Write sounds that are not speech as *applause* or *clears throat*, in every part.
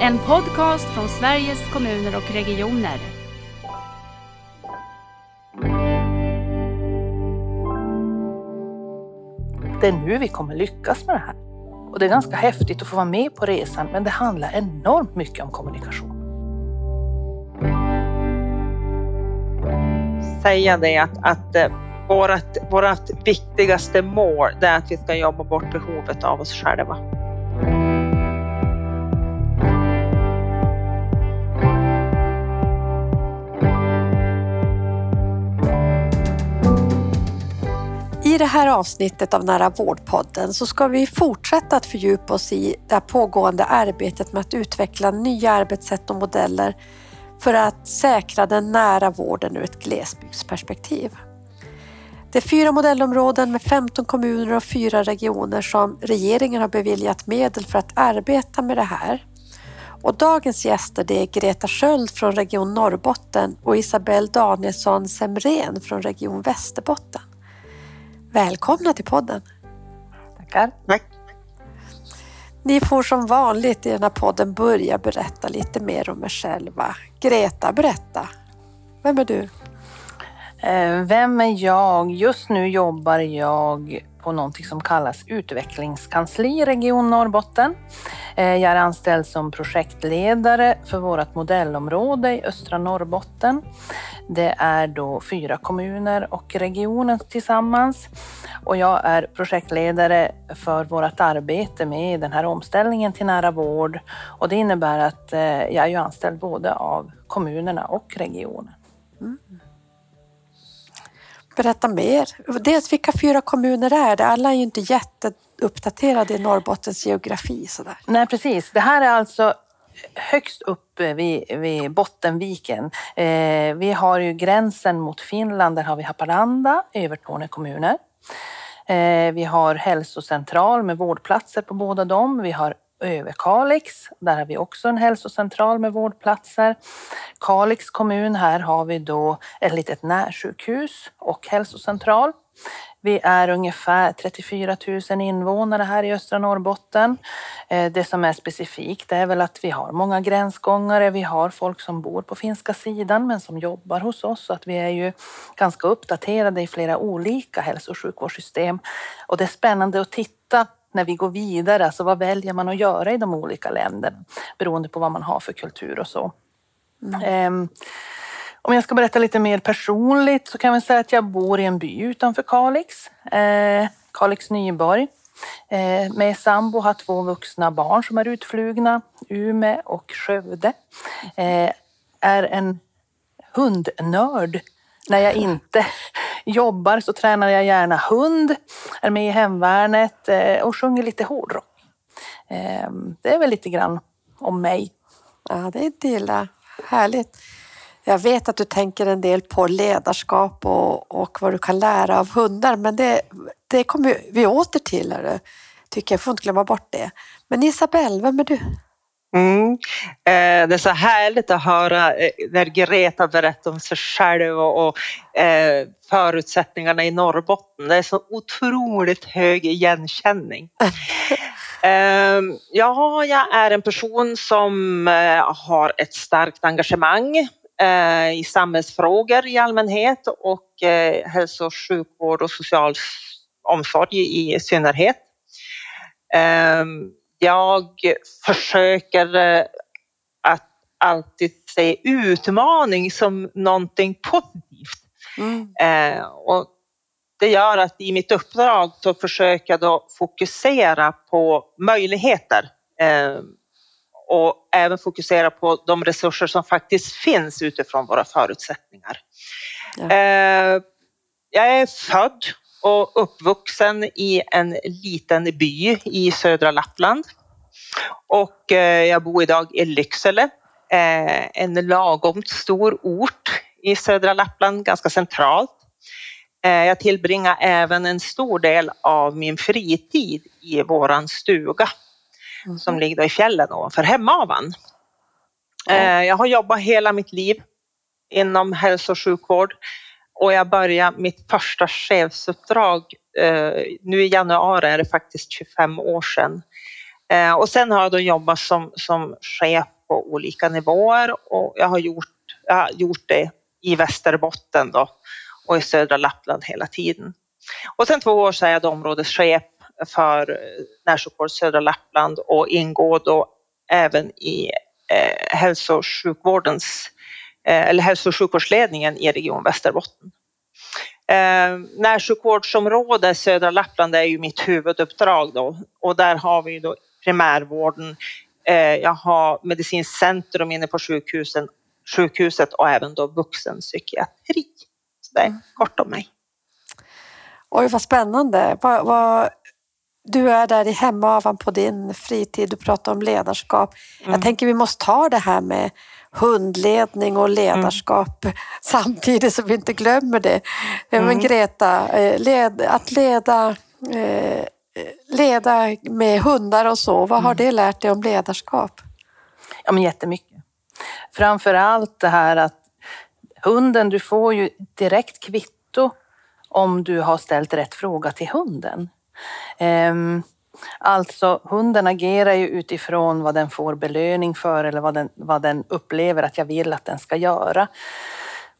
En podcast från Sveriges kommuner och regioner. Det är nu vi kommer lyckas med det här. Och det är ganska häftigt att få vara med på resan, men det handlar enormt mycket om kommunikation. Säga det att, att eh, vårt, vårt viktigaste mål är att vi ska jobba bort behovet av oss själva. I det här avsnittet av Nära vårdpodden så ska vi fortsätta att fördjupa oss i det pågående arbetet med att utveckla nya arbetssätt och modeller för att säkra den nära vården ur ett glesbygdsperspektiv. Det är fyra modellområden med 15 kommuner och fyra regioner som regeringen har beviljat medel för att arbeta med det här. Och dagens gäster det är Greta Sköld från Region Norrbotten och Isabelle Danielsson Semren från Region Västerbotten. Välkomna till podden! Tackar. Tack. Ni får som vanligt i den här podden börja berätta lite mer om er själva. Greta, berätta. Vem är du? Eh, Vem är jag? Just nu jobbar jag på någonting som kallas utvecklingskansli i Region Norrbotten. Eh, jag är anställd som projektledare för vårt modellområde i östra Norrbotten. Det är då fyra kommuner och regionen tillsammans. Och jag är projektledare för vårt arbete med den här omställningen till nära vård. Och det innebär att eh, jag är anställd både av kommunerna och regionen. Berätta mer. Dels vilka fyra kommuner är det? Alla är ju inte jätteuppdaterade i Norrbottens geografi. Sådär. Nej, precis. Det här är alltså högst upp vid, vid Bottenviken. Eh, vi har ju gränsen mot Finland, där har vi Haparanda, Övertorneå kommuner. Eh, vi har hälsocentral med vårdplatser på båda dem. Vi har Överkalix, där har vi också en hälsocentral med vårdplatser. Kalix kommun, här har vi då ett litet närsjukhus och hälsocentral. Vi är ungefär 34 000 invånare här i östra Norrbotten. Eh, det som är specifikt är väl att vi har många gränsgångare. Vi har folk som bor på finska sidan men som jobbar hos oss. Så att vi är ju ganska uppdaterade i flera olika hälso och sjukvårdssystem. Och det är spännande att titta när vi går vidare. Alltså vad väljer man att göra i de olika länderna beroende på vad man har för kultur och så. Ehm, om jag ska berätta lite mer personligt så kan jag säga att jag bor i en by utanför Kalix, eh, Kalix Nyborg. Eh, med sambo har två vuxna barn som är utflugna, Ume och Skövde. Eh, är en hundnörd. När jag inte jobbar så tränar jag gärna hund, är med i hemvärnet eh, och sjunger lite hårdrock. Eh, det är väl lite grann om mig. Ja, det är inte illa. Härligt. Jag vet att du tänker en del på ledarskap och, och vad du kan lära av hundar, men det, det kommer vi åter till. Här, tycker jag, får inte glömma bort det. Men Isabelle, vem är du? Mm. Eh, det är så härligt att höra eh, när Greta berättar om sig själv och, eh, förutsättningarna i Norrbotten. Det är så otroligt hög igenkänning. *laughs* Eh, ja, jag är en person som har ett starkt engagemang i samhällsfrågor i allmänhet och hälso och sjukvård och social omsorg i synnerhet. Jag försöker eh, att alltid se utmaning som någonting positivt. Mm. Eh, och det gör att i mitt uppdrag så försöker jag då fokusera på möjligheter eh, och även fokusera på de resurser som faktiskt finns utifrån våra förutsättningar. Ja. Eh, jag är född och uppvuxen i en liten by i södra Lappland. Och eh, jag bor idag i Lycksele, eh, en lagom stor ort i södra Lappland, ganska centralt. Eh, Jag tillbringar även en stor del av min fritid i våran stuga Mhm. som ligger i fjällen ovanför Hemavan. Eh, Jag har jobbat hela mitt liv inom hälso och sjukvård och jag började mitt första chefsuppdrag, eh, nu i januari är det faktiskt 25 år sedan, Eh, och sen har jag då jobbat som, som chef på olika nivåer och jag har gjort, jag har gjort det i Västerbotten då och i södra Lappland hela tiden. Och sen två år så är jag då områdeschef för eh, närsjukvård södra Lappland och ingår då även i eh, hälso och sjukvårdens eh, eller hälso och sjukvårdsledningen i Region Västerbotten. Eh, närsjukvårdsområde södra Lappland är ju mitt huvuduppdrag då och där har vi då primärvården. Eh, jag har medicinskt centrum inne på sjukhusen, sjukhuset och även då vuxenpsykiatri. Så det är kort om mig. Oj, vad spännande. Vad, vad, du är där i Hemavan på din fritid, du pratar om ledarskap. Mm. Jag tänker vi måste ta det här med hundledning och ledarskap mm. *laughs* samtidigt så vi inte glömmer det. Mm. Men Greta, eh, led, att leda, eh, leda med hundar och så, vad har mm. det lärt dig om ledarskap? Ja, men jättemycket. Framför allt det här att hunden, du får ju direkt kvitto om du har ställt rätt fråga till hunden. Um, Alltså hunden agerar ju utifrån vad den får belöning för eller vad den, vad den upplever att jag vill att den ska göra.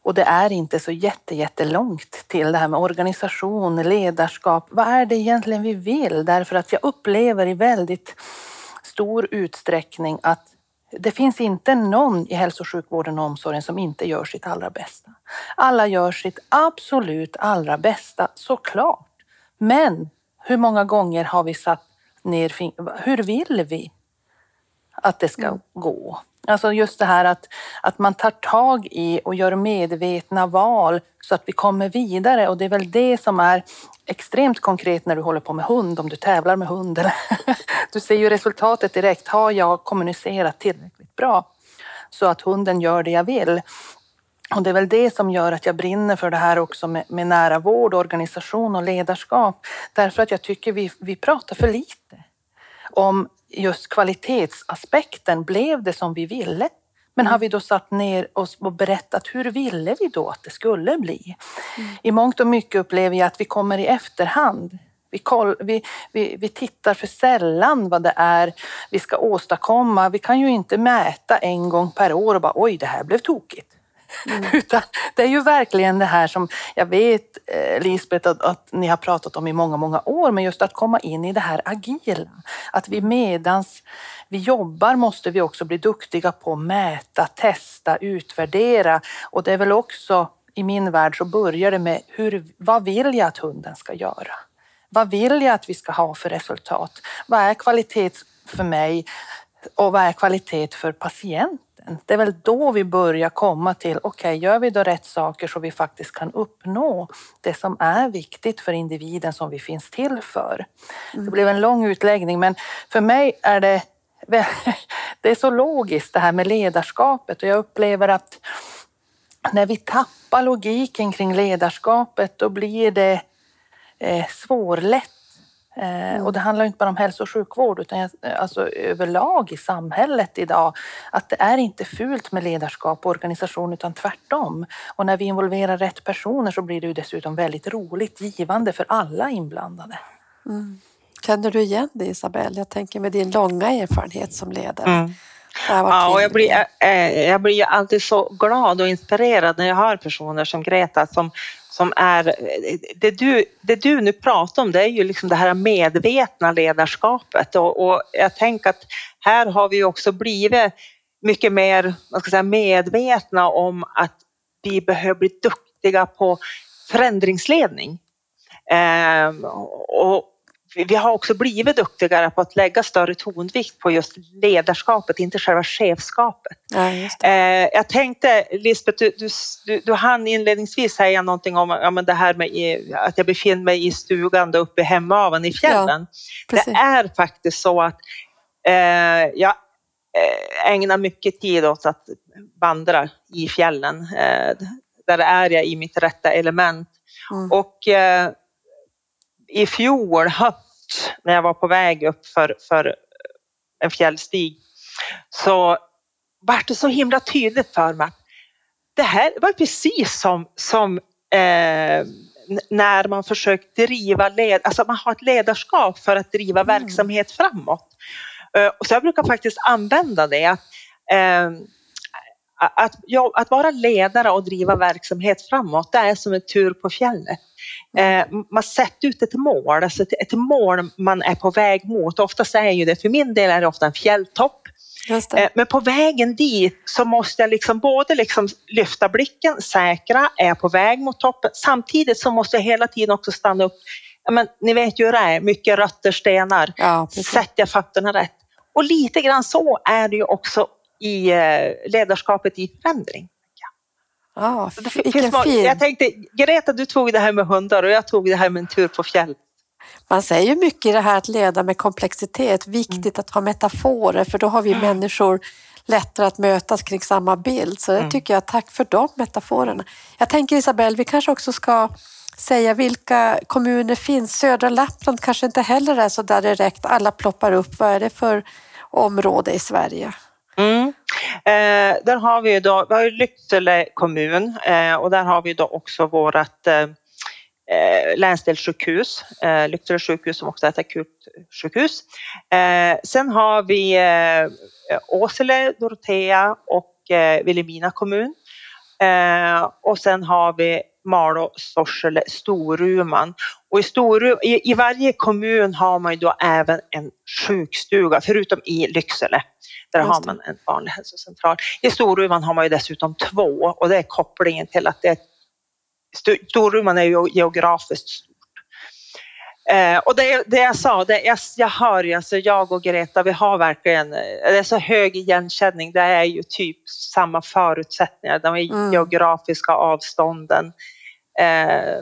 Och det är inte så jätte, jättelångt till det här med organisation, ledarskap. Vad är det egentligen vi vill? Därför att jag upplever i väldigt stor utsträckning att det finns inte någon i hälso och sjukvården och omsorgen som inte gör sitt allra bästa. Alla gör sitt absolut allra bästa, såklart. Men hur många gånger har vi satt ner Hur vill vi att det ska mm. gå? Alltså just det här att, att man tar tag i och gör medvetna val så att vi kommer vidare och det är väl det som är extremt konkret när du håller på med hund, om du tävlar med hund. *laughs* du ser ju resultatet direkt. Har jag kommunicerat tillräckligt bra så att hunden gör det jag vill? Och det är väl det som gör att jag brinner för det här också med, med nära vård, organisation och ledarskap. Därför att jag tycker vi, vi pratar för lite om just kvalitetsaspekten. Blev det som vi ville? Men har vi då satt ner oss och berättat hur ville vi då att det skulle bli? Mm. I mångt och mycket upplever jag att vi kommer i efterhand. Vi, koll, vi, vi, vi tittar för sällan vad det är vi ska åstadkomma. Vi kan ju inte mäta en gång per år och bara oj, det här blev tokigt. Mm. Utan det är ju verkligen det här som jag vet, eh, Lisbeth, att, att, ni har pratat om i många, många år, men just att komma in i det här agila. Att vi medans vi jobbar måste vi också bli duktiga på att mäta, testa, utvärdera. Och det är väl också, i min värld så börjar det med hur, vad vill jag att hunden ska göra? Vad vill jag att vi ska ha för resultat? Vad är kvalitet för mig och vad är kvalitet för patienten? Det är väl då vi börjar komma till, okej, okay, gör vi då rätt saker så vi faktiskt kan uppnå det som är viktigt för individen som vi finns till för. Mm. Det blev en lång utläggning, men för mig är det, *laughs* det är så logiskt det här med ledarskapet och jag upplever att när vi tappar logiken kring ledarskapet, då blir det eh, svårlätt mm. Och det handlar inte bara om hälso och sjukvård utan alltså överlag i samhället idag. Att det är inte fult med ledarskap och organisation utan tvärtom. Och när vi involverar rätt personer så blir det ju dessutom väldigt roligt, givande för alla inblandade. Mm. Känner du igen det Isabelle? Jag tänker med din långa erfarenhet som ledare. Mm. Ja, och jag blir, eh, jag blir alltid så glad och inspirerad när jag hör personer som Greta som, som är, det du, det du nu pratar om det är ju liksom det här medvetna ledarskapet och, och jag tänker att här har vi också blivit mycket mer vad ska säga, medvetna om att vi behöver bli duktiga på förändringsledning. Eh, och, vi har också blivit duktigare på att lägga större tonvikt på just ledarskapet, inte själva chefskapet. Ja, eh, jag tänkte, Lisbeth, du, du, du, du hann inledningsvis säga någonting om ja, men det här med att jag befinner mig i stugan då uppe i Hemavan i fjällen. Ja, det är faktiskt så att eh, jag eh, ägnar mycket tid åt att vandra i fjällen. Eh, där är jag i mitt rätta element. Mm. Och eh, i fjol höst när jag var på väg upp för, för en fjällstig så var det så himla tydligt för mig att det här var precis som, som eh, när man försökt driva led, alltså man har ett ledarskap för att driva mm. verksamhet framåt. Eh, Så jag brukar faktiskt använda det. Att, eh, att, ja, att vara ledare och driva verksamhet framåt, det är som en tur på fjället. Eh, man sätter ut ett mål, alltså ett, ett mål man är på väg mot. Oftast är ju det, för min del är det ofta en fjälltopp. Eh, Men på vägen dit så måste jag liksom både liksom lyfta blicken, säkra, är jag på väg mot toppen? Samtidigt så måste jag hela tiden också stanna upp. Men, ni vet ju hur det är, mycket rötter, stenar. Ja. Sätter jag fötterna rätt? Och lite grann så är det ju också i eh, ledarskapet i förändring. Ja, vilken må- fin. Jag tänkte, Greta du tog det här med hundar och jag tog det här med en tur på fjäll. Man säger ju mycket i det här att leda med komplexitet, viktigt att ha metaforer för då har vi människor lättare att mötas kring samma bild. Så det tycker jag, tack för de metaforerna. Jag tänker Isabelle, vi kanske också ska säga vilka kommuner finns. Södra Lappland kanske inte heller är så där direkt, alla ploppar upp. Vad är det för område i Sverige? Mm. Eh, där har vi då, vi har ju Lycksele kommun eh, och där har vi då också vårt eh, eh, länsdelssjukhus, eh, Lycksele sjukhus som också är ett akutsjukhus. Eh, sen har vi eh, Åsele, Dorotea och eh, Vilhelmina kommun. Eh, och sen har vi Malå, Sorsele, Storuman. Och i, Storu, i, i varje kommun har man ju då även en sjukstuga, förutom i Lycksele. Där har man en vanlig hälsocentral. I Storuman har man ju dessutom två och det är kopplingen till att det är, Sto- Storuman är ju geografiskt stort. Eh, och det, det jag sa, det, jag, jag hör ju, alltså jag och Greta, vi har verkligen, eh, det är så hög igenkänning, det är ju typ samma förutsättningar, de Mm. geografiska avstånden. Eh,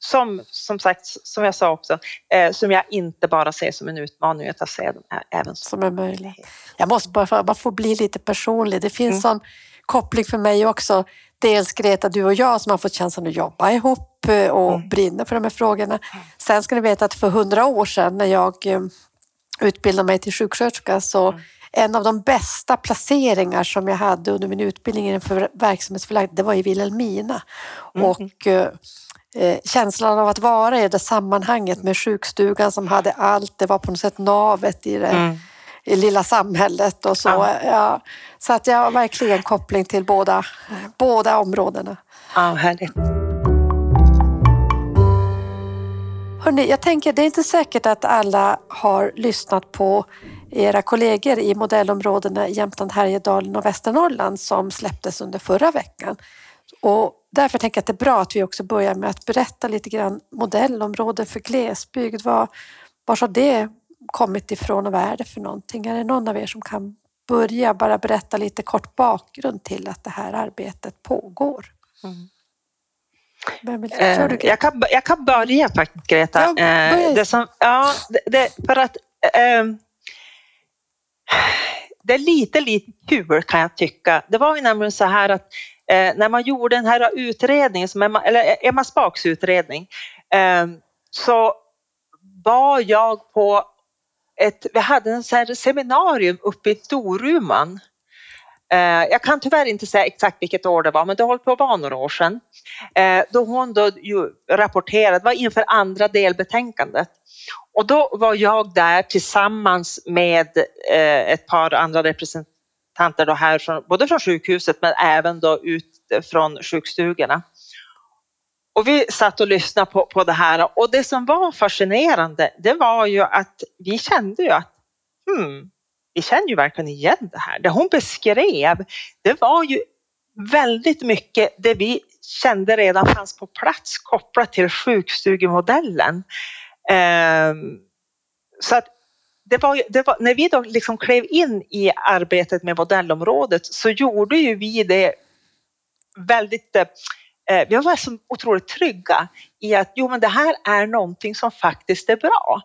som, som sagt, som jag sa också, eh, som jag inte bara ser som en utmaning utan ser dem även som som är möjligt. Jag måste bara, man får bli lite personlig. Det finns Mm. sån koppling för mig också. Dels Greta, du och jag som har fått chansen att jobba ihop eh, och Mm. brinner för de här frågorna. Sen ska ni veta att för hundra år sedan när jag eh, utbildade mig till sjuksköterska så Mm. En av de bästa placeringar som jag hade under min utbildning i en för- verksamhetsförlagd, det var i Vilhelmina. Mm. Och eh, eh, känslan av att vara i det sammanhanget med sjukstugan som hade allt, det var på något sätt navet i det Mm. i lilla samhället och så. Ja. Ja. Så att jag har verkligen koppling till båda, båda områdena. Ja, härligt. Hörrni, jag tänker, det är inte säkert att alla har lyssnat på era kollegor i modellområdena Jämtland, Härjedalen och Västernorrland som släpptes under förra veckan. Och därför tänker jag att det är bra att vi också börjar med att berätta lite grann modellområden för glesbygd. Var, var har det kommit ifrån och vad är det för någonting? Är det någon av er som kan börja bara berätta lite kort bakgrund till att det här arbetet pågår? Mm. Vem vill, Eh, kör du, Greta? Jag, kan, jag kan börja faktiskt Greta. Ja. Eh, det som, ja, det, för att eh, det är lite, lite kul kan jag tycka. Det var ju nämligen så här att eh, när man gjorde den här utredningen, som Emma, eller Emma Spaks utredning, eh, så var jag på ett, vi hade en så här seminarium uppe i Storuman. Eh, jag kan tyvärr inte säga exakt vilket år det var, men det håller på att vara några år sedan. Eh, då hon då ju rapporterade, det var inför andra delbetänkandet. Och då var jag där tillsammans med eh, ett par andra representanter då här från, både från sjukhuset men även då ut från sjukstugorna. Och vi satt och lyssnade på, på det här och det som var fascinerande det var ju att vi kände ju att hmm, vi känner ju verkligen igen det här. Det hon beskrev det var ju väldigt mycket det vi kände redan fanns på plats kopplat till sjukstugemodellen. Ehm, så att det var, det var, när vi då liksom klev in i arbetet med modellområdet så gjorde ju vi det väldigt, eh, vi var så otroligt trygga i att jo men det här är någonting som faktiskt är bra.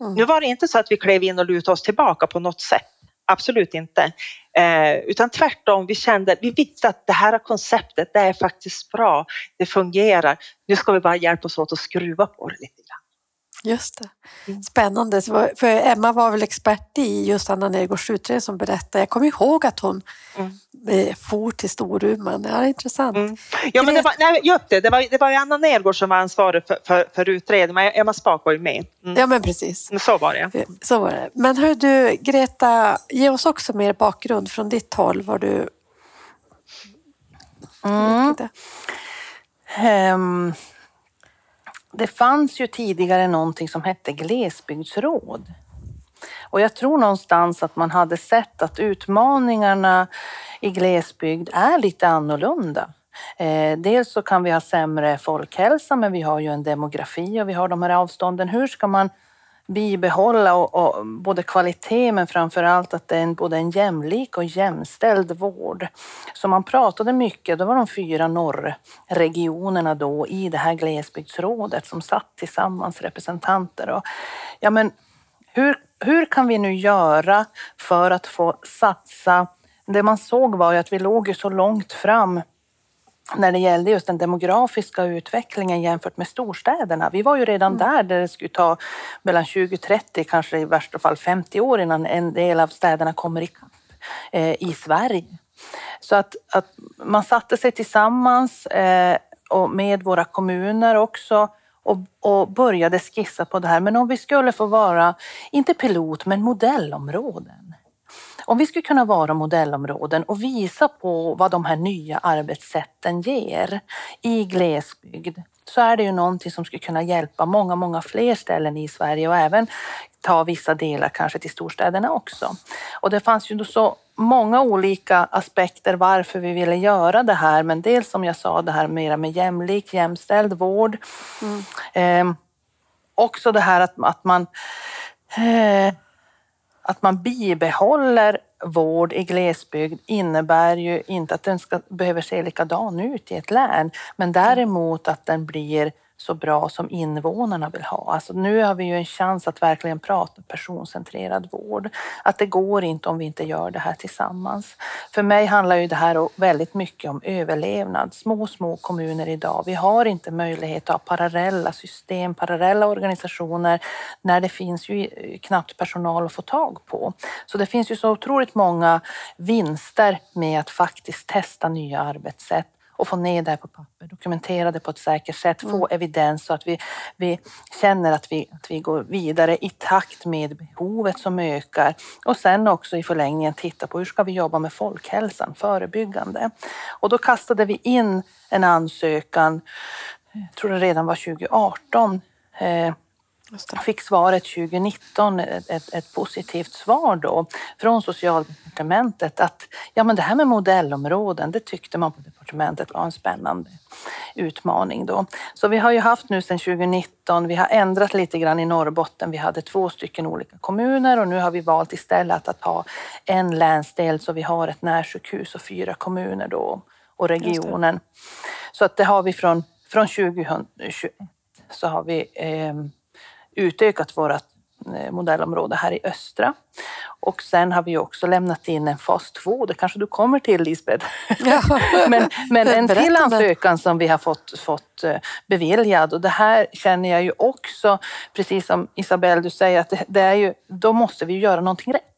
Mm. Nu var det inte så att vi klev in och lutade oss tillbaka på något sätt. Absolut inte. Eh, utan tvärtom, vi kände, vi visste att det här konceptet, det är faktiskt bra. Det fungerar. Nu ska vi bara hjälpas åt att skruva på det lite grann. Just det. Mm. Spännande. Var- För Emma var väl expert i just Anna Nergårds utredning som berättade. Jag kommer ihåg att hon Mm. eh, for till Storuman. Ja, det är intressant. Mm. Ja, men det var, nej, just det, det var, det var Anna Nergård som var ansvarig för, för, för utredningen, men Emma Spak var ju med. Mm. Ja, men precis. Så var det. Så var det. Men hör du, Greta, ge oss också mer bakgrund från ditt håll. Vad du... Mm. Ehm, det fanns ju tidigare någonting som hette glesbygdsråd. Och jag tror någonstans att man hade sett att utmaningarna i glesbygd är lite annorlunda. Eh, dels så kan vi ha sämre folkhälsa, men vi har ju en demografi och vi har de här avstånden. Hur ska man bibehålla och, och både kvalitet men framför allt att det är en, både en jämlik och jämställd vård. Så man pratade mycket, det var de fyra norrregionerna då i det här glesbygdsrådet som satt tillsammans representanter. Och, ja, men hur, hur kan vi nu göra för att få satsa? Det man såg var ju att vi låg ju så långt fram när det gällde just den demografiska utvecklingen jämfört med storstäderna. Vi var ju redan där, där det skulle ta mellan 20, 30, kanske i värsta fall 50 år innan en del av städerna kommer ikapp eh, i Sverige. Så att, att man satte sig tillsammans eh, och med våra kommuner också och, och började skissa på det här. Men om vi skulle få vara, inte pilot, men modellområden. Om vi skulle kunna vara modellområden och visa på vad de här nya arbetssätten ger i glesbygd så är det ju någonting som skulle kunna hjälpa många, många fler ställen i Sverige och även ta vissa delar kanske till storstäderna också. Och det fanns ju så många olika aspekter varför vi ville göra det här. Men dels som jag sa det här mera med jämlik, jämställd vård. Eh, också det här att, att man eh, att man bibehåller vård i glesbygd innebär ju inte att den ska, behöver se likadan ut i ett län, men däremot att den blir så bra som invånarna vill ha. Alltså nu har vi ju en chans att verkligen prata personcentrerad vård. Att det går inte om vi inte gör det här tillsammans. För mig handlar ju det här väldigt mycket om överlevnad. Små, små kommuner idag. Vi har inte möjlighet att ha parallella system, parallella organisationer när det finns ju eh, knappt personal att få tag på. Så det finns ju så otroligt många vinster med att faktiskt testa nya arbetssätt och få ner det här på papper, dokumentera det på ett säkert sätt, få evidens så att vi, vi känner att vi, att vi går vidare i takt med behovet som ökar. Och sen också i förlängningen titta på hur ska vi jobba med folkhälsan, förebyggande. Och då kastade vi in en ansökan, jag tror det redan var 2018, eh. Fick svaret 2019, ett, ett, positivt svar då från socialdepartementet att ja, men det här med modellområden, det tyckte man på departementet var en spännande utmaning då. Så vi har ju haft nu sedan 2019, vi har ändrat lite grann i Norrbotten. Vi hade två stycken olika kommuner och nu har vi valt istället att ha en länsdel så vi har ett närsjukhus och fyra kommuner då och regionen. Så att det har vi från, från 2021 så har vi eh, utökat vårt eh, modellområde här i östra. Och sen har vi också lämnat in en fas 2, det kanske du kommer till Lisbeth. Ja. *laughs* men, men en till ansökan som vi har fått, fått eh, beviljad och det här känner jag ju också, precis som Isabelle du säger, att det, det är ju, då måste vi göra någonting rätt.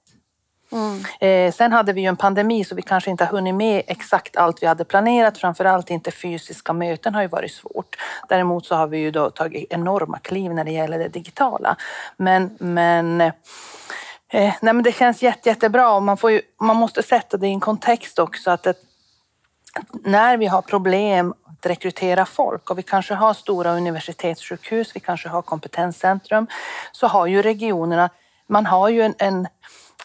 Mm. Eh, sen hade vi ju en pandemi så vi kanske inte har hunnit med exakt allt vi hade planerat. Framförallt inte fysiska möten har ju varit svårt. Däremot så har vi ju då tagit enorma kliv när det gäller det digitala. Men, men, eh, nej, men det känns jätte, jättebra och man, får ju, man måste sätta det i en kontext också. att ett, när vi har problem att rekrytera folk och vi kanske har stora universitetssjukhus, vi kanske har kompetenscentrum, så har ju regionerna, man har ju en, en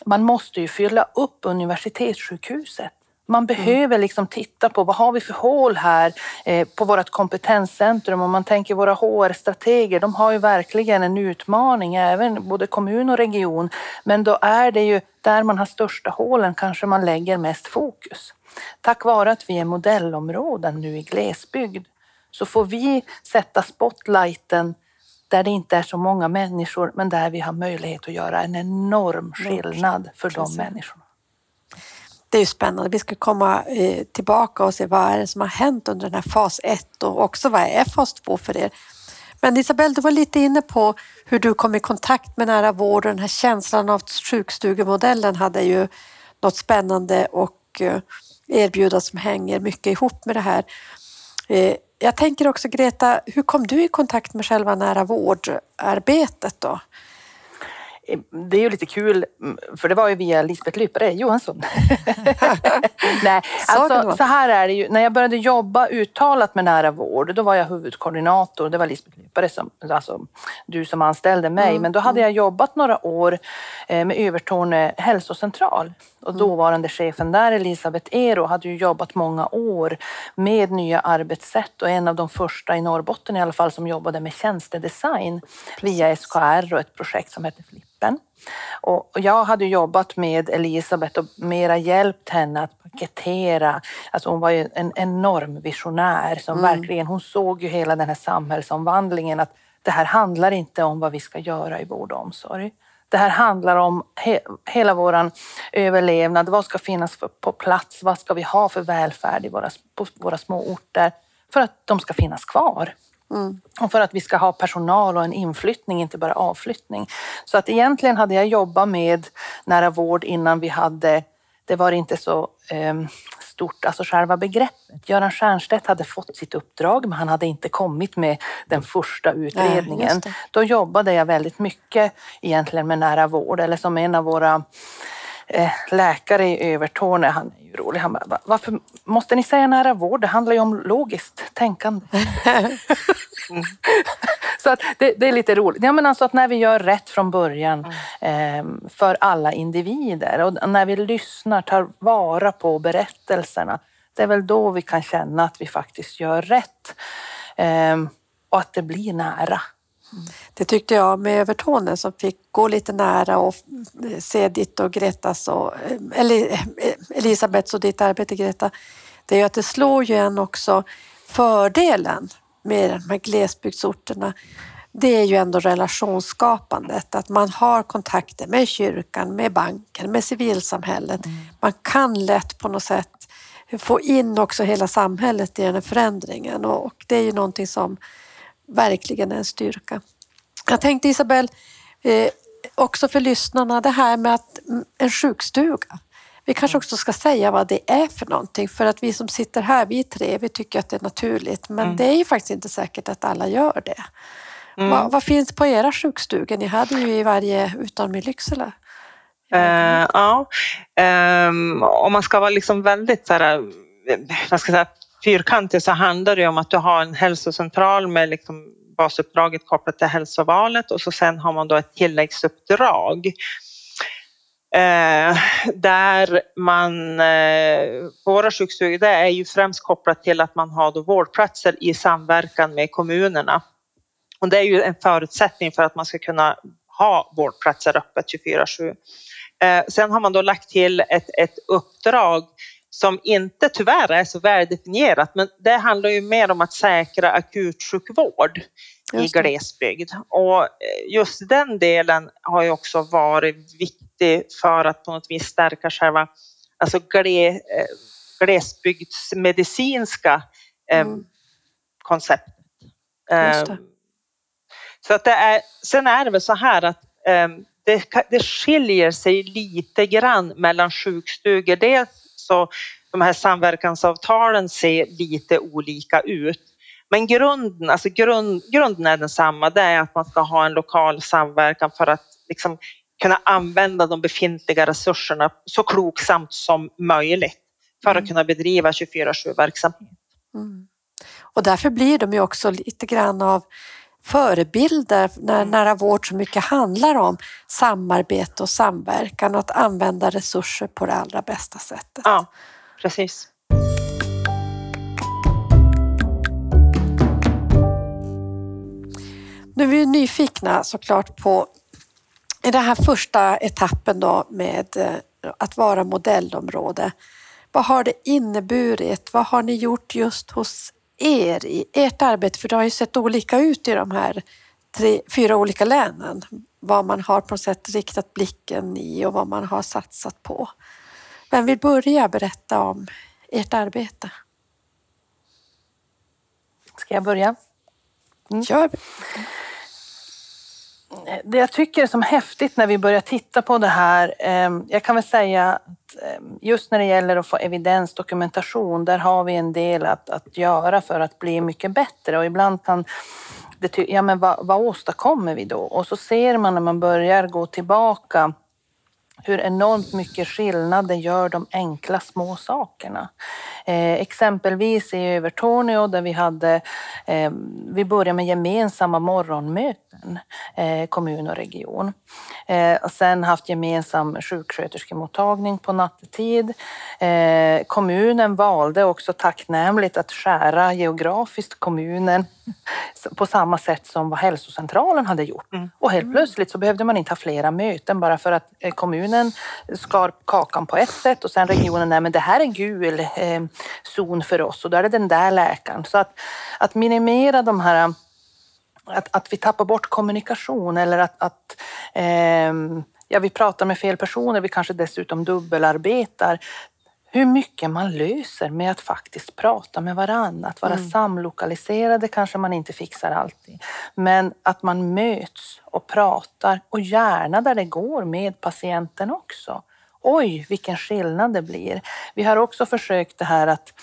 man måste ju fylla upp universitetssjukhuset. Man behöver liksom titta på vad har vi för hål här eh, på vårt kompetenscentrum. Om man tänker våra HR-strateger, de har ju verkligen en utmaning, även både kommun och region. Men då är det ju där man har största hålen kanske man lägger mest fokus. Tack vare att vi är modellområden nu i glesbygd så får vi sätta spotlighten där det inte är så många människor men där vi har möjlighet att göra en enorm skillnad för de människorna. Det är ju spännande. Vi ska komma eh, tillbaka och se vad är det som har hänt under den här fas 1 och också vad är fas 2 för er. Men Isabelle, du var lite inne på hur du kom i kontakt med nära vård och den här känslan av sjukstugemodellen hade ju något spännande och eh, erbjuda som hänger mycket ihop med det här. Eh, jag tänker också Greta, hur kom du i kontakt med själva nära vårdarbetet då? det är ju lite kul, mm, för det var ju via Lisbeth Lypare Johansson. *laughs* Nej, alltså, så här är det ju. När jag började jobba uttalat med nära vård, då var jag huvudkoordinator. Det var Lisbeth Lypare, som, alltså du som anställde mig. Mm. Men då hade jag jobbat några år eh, med Övertorne hälsocentral. Och mm. dåvarande chefen där, Elisabeth Ero, hade ju jobbat många år med nya arbetssätt och en av de första i Norrbotten i alla fall som jobbade med tjänstedesign via SKR och ett projekt som hette Flip gruppen. Och jag hade jobbat med Elisabeth och mera hjälpt henne att paketera. Alltså hon var ju en enorm visionär som mm. verkligen, hon såg ju hela den här samhällsomvandlingen att det här handlar inte om vad vi ska göra i vård och omsorg. Det här handlar om he hela vår överlevnad. Vad ska finnas för, på plats? Vad ska vi ha för välfärd i våra, på våra små orter för att de ska finnas kvar? Mm. Och för att vi ska ha personal och en inflyttning, inte bara avflyttning. Så att egentligen hade jag jobbat med nära vård innan vi hade, det var inte så eh, stort, alltså själva begreppet. Göran Stiernstedt hade fått sitt uppdrag men han hade inte kommit med den första utredningen. Nej, Då jobbade jag väldigt mycket egentligen med nära vård eller som en av våra eh, läkare i Övertorneå, han är ju rolig, han bara, varför måste ni säga nära vård? Det handlar ju om logiskt tänkande. *laughs* mm. *laughs* Så att det, det, är lite roligt. Ja, men alltså att när vi gör rätt från början eh, för alla individer och när vi lyssnar, tar vara på berättelserna, det är väl då vi kan känna att vi faktiskt gör rätt. Eh, och att det blir nära. Det tyckte jag med Övertorneå som fick gå lite nära och se ditt och Gretas och eller Elisabeths och ditt arbete Greta. Det är ju att det slår ju en också fördelen med de här glesbygdsorterna. Det är ju ändå relationsskapandet, att man har kontakter med kyrkan, med banken, med civilsamhället. Mm. Man kan lätt på något sätt få in också hela samhället i den här förändringen och det är ju någonting som verkligen är en styrka. Jag tänkte Isabelle, eh, också för lyssnarna, det här med att en sjukstuga. Vi kanske också ska säga vad det är för någonting för att vi som sitter här, vi tre, vi tycker att det är naturligt men mm. det är ju faktiskt inte säkert att alla gör det. Mm. Vad, vad, finns på era sjukstugor? Ni hade ju i varje utom i Lycksele. Uh, ja, um, om man ska vara liksom väldigt så här, ska jag säga, fyrkantig så handlar det om att du har en hälsocentral med liksom basuppdraget kopplat till hälsovalet och så sen har man då ett tilläggsuppdrag eh, där man, eh, våra sjukstugor, det är ju främst kopplat till att man har då vårdplatser i samverkan med kommunerna. Och det är ju en förutsättning för att man ska kunna ha vårdplatser öppet 24-7. Eh, sen har man då lagt till ett, ett uppdrag som inte tyvärr är så väldefinierat, men det handlar ju mer om att säkra akutsjukvård i glesbygd. Och eh, just den delen har ju också varit viktig för att på något vis stärka själva alltså gle, eh, glesbygdsmedicinska eh, mm. konceptet. Eh, så att det är, sen är det väl så här att eh, det, det skiljer sig lite grann mellan sjukstugor. Dels så de här samverkansavtalen ser lite olika ut. Men grunden, alltså grund, grunden är densamma, det är att man ska ha en lokal samverkan för att liksom kunna använda de befintliga resurserna så kloksamt som möjligt för att mm. kunna bedriva 24-7 verksamhet. Mm. Och därför blir de ju också lite grann av förebilder när mm. nära vård så mycket handlar om samarbete och samverkan och att använda resurser på det allra bästa sättet. Ja, precis. Nu är vi nyfikna såklart på i den här första etappen då med eh, att vara modellområde. Vad har det inneburit? Vad har ni gjort just hos er i ert arbete? För det har ju sett olika ut i de här tre, fyra olika länen. Vad man har på något sätt riktat blicken i och vad man har satsat på. Vem vill börja berätta om ert arbete? Ska jag börja? Gör vi det jag tycker är som häftigt när vi börjar titta på det här, eh, jag kan väl säga att ehm, just när det gäller att få evidens, dokumentation, där har vi en del att, att göra för att bli mycket bättre och ibland kan det ja men vad, vad åstadkommer vi då? Och så ser man när man börjar gå tillbaka hur enormt mycket skillnad det gör de enkla små sakerna. Eh, exempelvis i Övertorneå där vi hade, eh, vi började med gemensamma morgonmöten, eh, kommun och region. Eh, och sen haft gemensam sjuksköterskemottagning på nattetid. Eh, kommunen valde också tacknämligt att skära geografiskt kommunen *laughs* på samma sätt som vad hälsocentralen hade gjort. Och helt plötsligt så behövde man inte ha flera möten bara för att eh, regionen skar kakan på ett sätt och sen regionen, nej men det här är gul eh, zon för oss och då är det den där läkaren. Så att, att minimera de här att, att vi tappar bort kommunikation eller att, att eh, ja, vi pratar med fel personer, vi kanske dessutom dubbelarbetar. Hur mycket man löser med att faktiskt prata med varandra, att vara samlokaliserade kanske man inte fixar alltid. Men att man möts och pratar och gärna där det går med patienten också. Oj, vilken skillnad det blir. Vi har också försökt det här att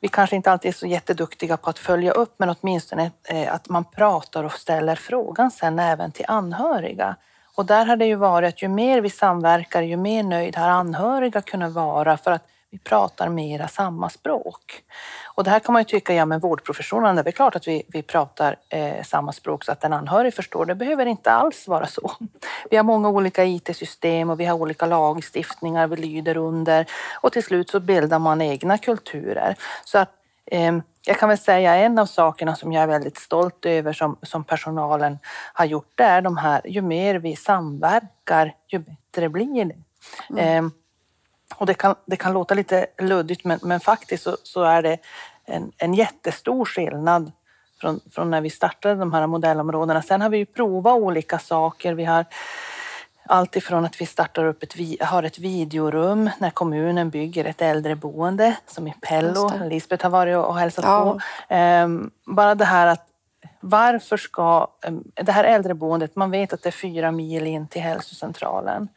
vi kanske inte alltid är så jätteduktiga på att följa upp, men åtminstone eh, att man pratar och ställer frågan sen även till anhöriga. Och där har det ju varit att ju mer vi samverkar, ju mer nöjd har anhöriga kunnat vara för att vi pratar mera samma språk. Och det här kan man ju tycka, ja men vårdprofessionen, det är klart att vi, vi pratar eh, samma språk så att en anhörig förstår. Det behöver inte alls vara så. Vi har många olika IT-system och vi har olika lagstiftningar vi lyder under och till slut så bildar man egna kulturer. Så att eh, jag kan väl säga en av sakerna som jag är väldigt stolt över som, som personalen har gjort, det är de här, ju mer vi samverkar, ju bättre blir det. Eh, och det kan, det kan låta lite luddigt, men, men faktiskt så, så är det en, en jättestor skillnad från, från när vi startade de här modellområdena. Sen har vi ju provat olika saker. Vi har allt ifrån att vi startar upp ett, har ett videorum när kommunen bygger ett äldreboende som i Pello. Lisbeth har varit och och hälsat Ja. på. Ehm, bara det här att varför ska em, det här äldreboendet, man vet att det är fyra mil in till hälsocentralen.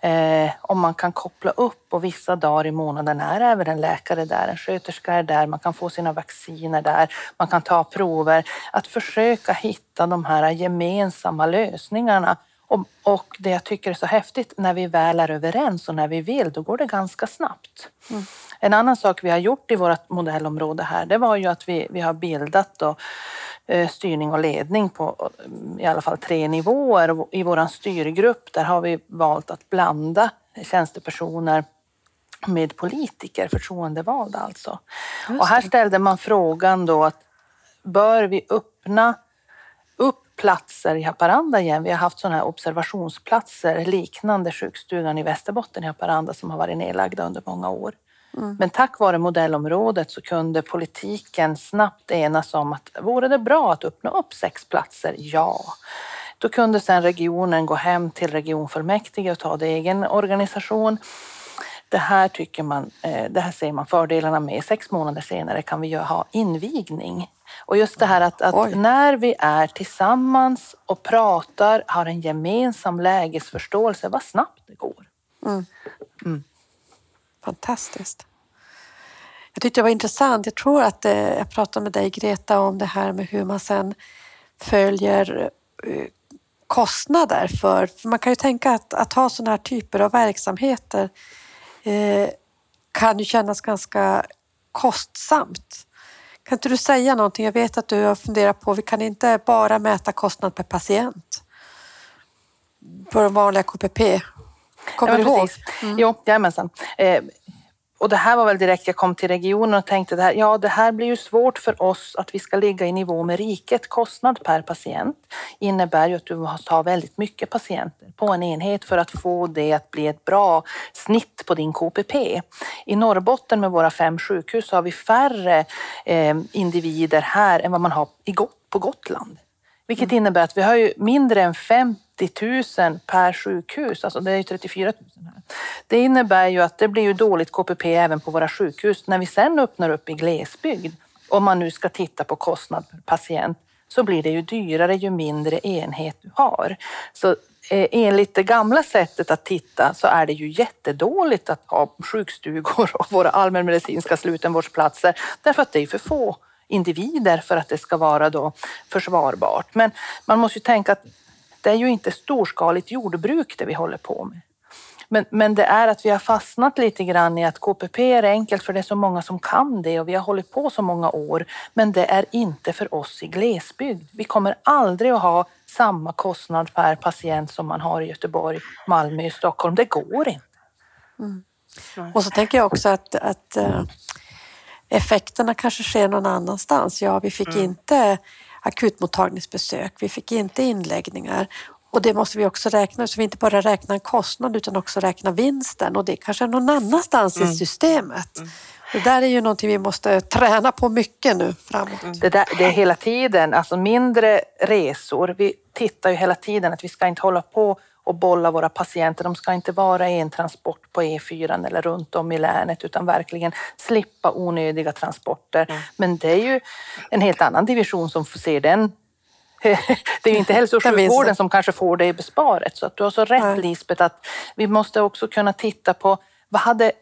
Eh, om man kan koppla upp och vissa dagar i månaden är även en läkare där, en sköterska är där, man kan få sina vacciner där, man kan ta prover. Att försöka hitta de här gemensamma lösningarna. Och, det jag tycker är så häftigt, när vi väl är överens och när vi vill, då går det ganska snabbt. En annan sak vi har gjort i vårt modellområde här, det var ju att vi, vi har bildat då, eh, styrning och ledning på eh, i alla fall tre nivåer. I vår styrgrupp där har vi valt att blanda tjänstepersoner med politiker, förtroendevalda alltså. Och här ställde man frågan då att bör vi öppna upp platser i Haparanda igen. Vi har haft sådana här observationsplatser liknande sjukstugan i Västerbotten i Haparanda som har varit nedlagda under många år. Men tack vare modellområdet så kunde politiken snabbt enas om att vore det bra att öppna upp sex platser? Ja. Då kunde sedan regionen gå hem till regionfullmäktige och ta det egen organisation. Det här tycker man, eh, det här ser man fördelarna med. Sex månader senare kan vi ha invigning. Och just det här att, att när vi är tillsammans och pratar, har en gemensam lägesförståelse, vad snabbt det går. Fantastiskt. Jag tyckte det var intressant. Jag tror att eh, jag pratade med dig Greta om det här med hur man sen följer eh, kostnader för, för man kan ju tänka att, att ha sådana här typer av verksamheter eh, kan ju kännas ganska kostsamt. Kan inte du säga någonting? Jag vet att du har funderat på, vi kan inte bara mäta kostnad per patient på de vanliga KPP. Kommer Ja, du ihåg? precis. Jo, jajamensan. Eh, och det här var väl direkt jag kom till regionen och tänkte det här, ja det här blir ju svårt för oss att vi ska ligga i nivå med riket. Kostnad per patient innebär ju att du måste ha väldigt mycket patienter på en enhet för att få det att bli ett bra snitt på din KPP. I Norrbotten med våra fem sjukhus har vi färre eh, individer här än vad man har i på Gotland. Vilket innebär att vi har ju mindre än 50 000 per sjukhus, alltså det är ju 34 000 här. Det innebär ju att det blir ju dåligt KPP även på våra sjukhus. När vi sen öppnar upp i glesbygd, om man nu ska titta på kostnad per patient, så blir det ju dyrare ju mindre enhet du har. Så eh, enligt det gamla sättet att titta så är det ju jättedåligt att ha sjukstugor och våra allmänmedicinska slutenvårdsplatser därför att det är för få individer för att det ska vara då försvarbart. Men man måste ju tänka att det är ju inte storskaligt jordbruk det vi håller på med. Men, men det är att vi har fastnat lite grann i att KPP är enkelt för det är så många som kan det och vi har hållit på så många år. Men det är inte för oss i glesbygd. Vi kommer aldrig att ha samma kostnad per patient som man har i Göteborg, Malmö och Stockholm. Det går inte. Mm. Och så tänker jag också att, att äh, effekterna kanske sker någon annanstans. Ja, vi fick mm. inte akutmottagningsbesök, vi fick inte inläggningar och det måste vi också räkna, så vi inte bara räknar en kostnad utan också räknar vinsten och det kanske är någon annanstans mm. i systemet. Mm. Det där är ju någonting vi måste träna på mycket nu framåt. Mm. Det, där, det är hela tiden, alltså mindre resor. Vi tittar ju hela tiden att vi ska inte hålla på och bolla våra patienter. De ska inte vara i en transport på E4 eller runt om i länet utan verkligen slippa onödiga transporter. Mm. Men det är ju en helt annan division som får se den *laughs* det är ju inte hälso och sjukvården som kanske får det i besparet. Så att du har så rätt Nej. Lisbeth att vi måste också kunna titta på vad hade,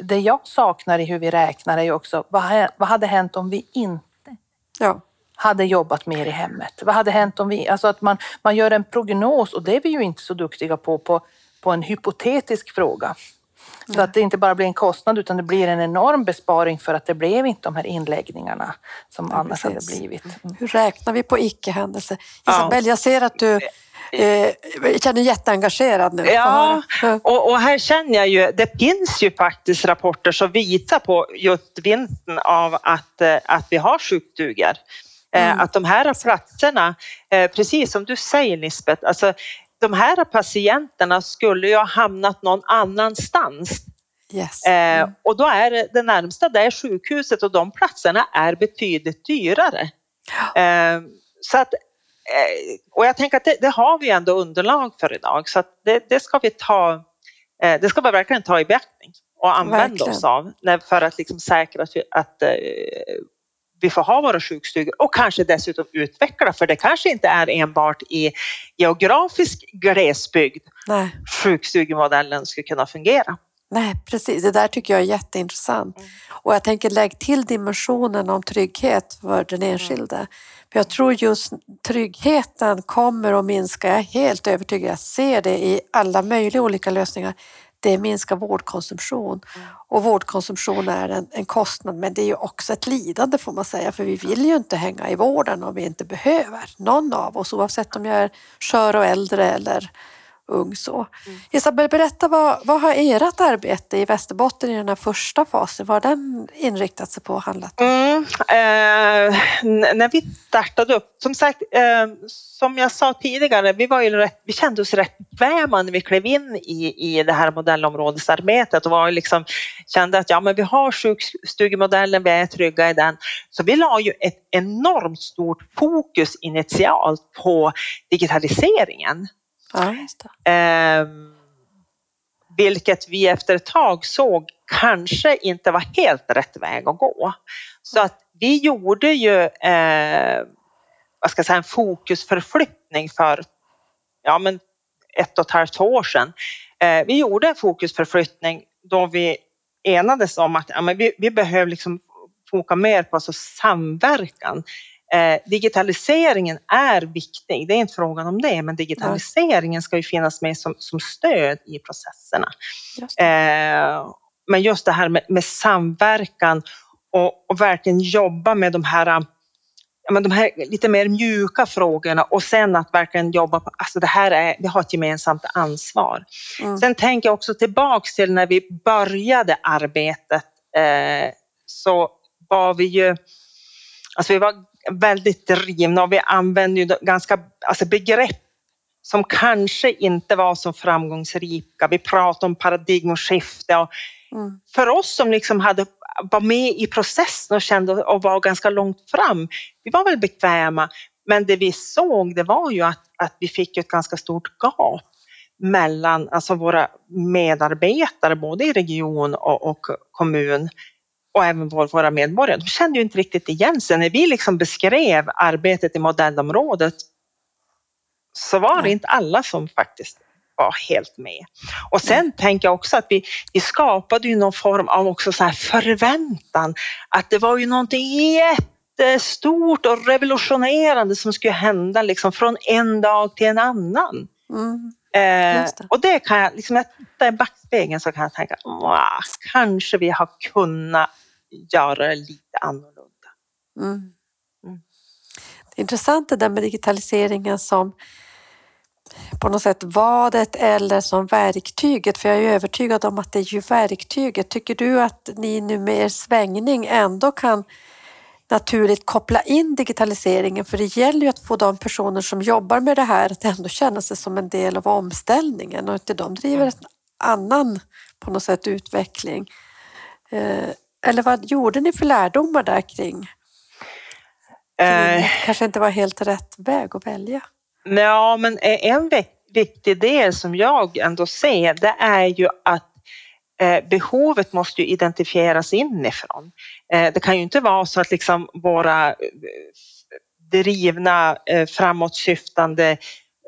det jag saknar i hur vi räknar är ju också vad, vad hade hänt om vi inte ja. Hade jobbat mer i hemmet? Vad hade hänt om vi, alltså att man, man gör en prognos och det är vi ju inte så duktiga på, på, på en hypotetisk fråga. Så att det inte bara blir en kostnad utan det blir en enorm besparing för att det blev inte de här inläggningarna som ja, annars precis. hade blivit. Mm. Hur räknar vi på icke-händelser? Isabelle, jag ser att du eh, känner jätteengagerad nu. Ja, och, och, här känner jag ju, det finns ju faktiskt rapporter som visar på just vinsten av att, eh, att vi har sjukstugor. Eh, mm. Att de här platserna, eh, precis som du säger Lisbeth, alltså de här patienterna skulle ju ha hamnat någon annanstans. Yes. Eh, mm. Och då är det, närmsta det är sjukhuset och de platserna är betydligt dyrare. Eh, så att, och jag tänker att det, det, har vi ändå underlag för idag så att det, det ska vi ta, det ska vi verkligen ta i beaktning och använda verkligen. oss av för att liksom säkra att, att eh, vi får ha våra sjukstugor och kanske dessutom utveckla, för det kanske inte är enbart i geografisk glesbygd Nej. sjukstugemodellen skulle kunna fungera. Nej, precis. Det där tycker jag är jätteintressant. Mm. Och jag tänker lägg till dimensionen om trygghet för den enskilde. Mm. För jag tror just tryggheten kommer att minska, jag är helt övertygad, jag ser det i alla möjliga olika lösningar det minskar vårdkonsumtion. Mm. Och vårdkonsumtion är en, en, kostnad men det är ju också ett lidande får man säga för vi vill ju inte hänga i vården om vi inte behöver. Någon av oss oavsett om jag är skör och äldre eller ung. Så. Mm. Isabel, berätta vad, vad har ert arbete i Västerbotten i den här första fasen, vad har den inriktat sig på och handlat om? Mm, eh, när vi startade upp, som sagt, eh, som jag sa tidigare, vi, var ju rätt, vi kände oss rätt bekväma när vi klev in i, i det här modellområdesarbetet och var liksom, kände att ja, men vi har sjukstugemodellen, vi är trygga i den. Så vi la ju ett enormt stort fokus initialt på digitaliseringen. Ja, eh, vilket vi efter ett tag såg kanske inte var helt rätt väg att gå. Så att vi gjorde ju eh, vad ska jag säga, en fokusförflyttning för ja, men ett och ett halvt år sedan. Eh, vi gjorde en fokusförflyttning då vi enades om att ja, men vi, vi behöver liksom foka mer på alltså samverkan Eh, digitaliseringen är viktig, det är inte frågan om det, men digitaliseringen ska ju finnas med som, som stöd i processerna. Just eh, men just det här med, med samverkan och, och, verkligen jobba med de här, men de här lite mer mjuka frågorna och sen att verkligen jobba på, alltså det här är, vi har ett gemensamt ansvar. Mm. Sen tänker jag också tillbaks till när vi började arbetet eh, så var vi ju, alltså vi var väldigt drivna och vi använder ju ganska, alltså begrepp som kanske inte var så framgångsrika. Vi pratade om paradigmskifte och mm. för oss som liksom hade var med i processen och kände och var ganska långt fram, vi var väl bekväma, men det vi såg det var ju att, att vi fick ett ganska stort gap mellan alltså våra medarbetare både i region och, och kommun och även våra medborgare, de kände ju inte riktigt igen sig. När vi liksom beskrev arbetet i modellområdet så var det inte alla som faktiskt var helt med. Och sen tänker jag också att vi, vi skapade ju någon form av också så förväntan att det var ju någonting jättestort och revolutionerande som skulle hända liksom från en dag till en annan. Mm. Eh, det. och det kan jag, liksom jag tittar i backspegeln så kan jag tänka, "Mwah, kanske vi har kunnat göra det lite annorlunda. Mm. Mm. Det är intressant det där med digitaliseringen som på något sätt vadet eller som verktyget, för jag är övertygad om att det är ju verktyget. Tycker du att ni nu med er svängning ändå kan naturligt koppla in digitaliseringen? För det gäller ju att få de personer som jobbar med det här att ändå känna sig som en del av omställningen och inte de driver en annan på något sätt utveckling. Eh, Eller vad gjorde ni för lärdomar där kring? Eh, kanske inte var helt rätt väg att välja. Ja, men en vik- viktig del som jag ändå ser, det är ju att Eh, behovet måste ju identifieras inifrån. Eh, det kan ju inte vara så att liksom våra eh, drivna, framåtsyftande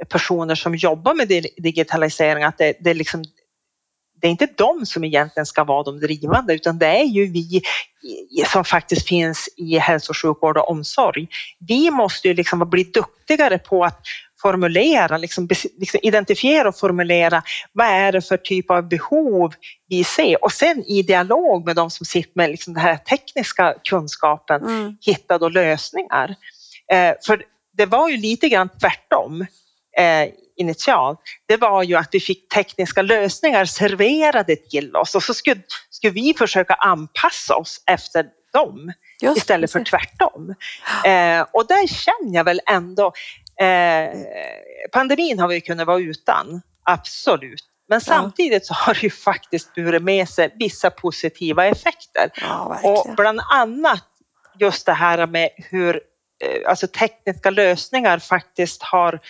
personer som jobbar med digitalisering, att det, det, är liksom, det är inte de som egentligen ska vara de drivande, utan det är ju vi som faktiskt finns i hälso och sjukvård och omsorg. Vi måste ju liksom bli duktigare på att formulera, liksom, liksom identifiera och formulera vad är det för typ av behov vi ser och sen i dialog med de som sitter med liksom den här tekniska kunskapen Mm. hitta då lösningar. Eh, för det var ju lite grann tvärtom eh, initialt. Det var ju att vi fick tekniska lösningar serverade till oss och så skulle, skulle vi försöka anpassa oss efter dem Just istället för tvärtom. Eh, och där känner jag väl ändå, eh, pandemin har vi kunnat vara utan, absolut. Men samtidigt så har det ju faktiskt burit med sig vissa positiva effekter. Ja, Och bland annat just det här med hur eh, alltså tekniska lösningar faktiskt har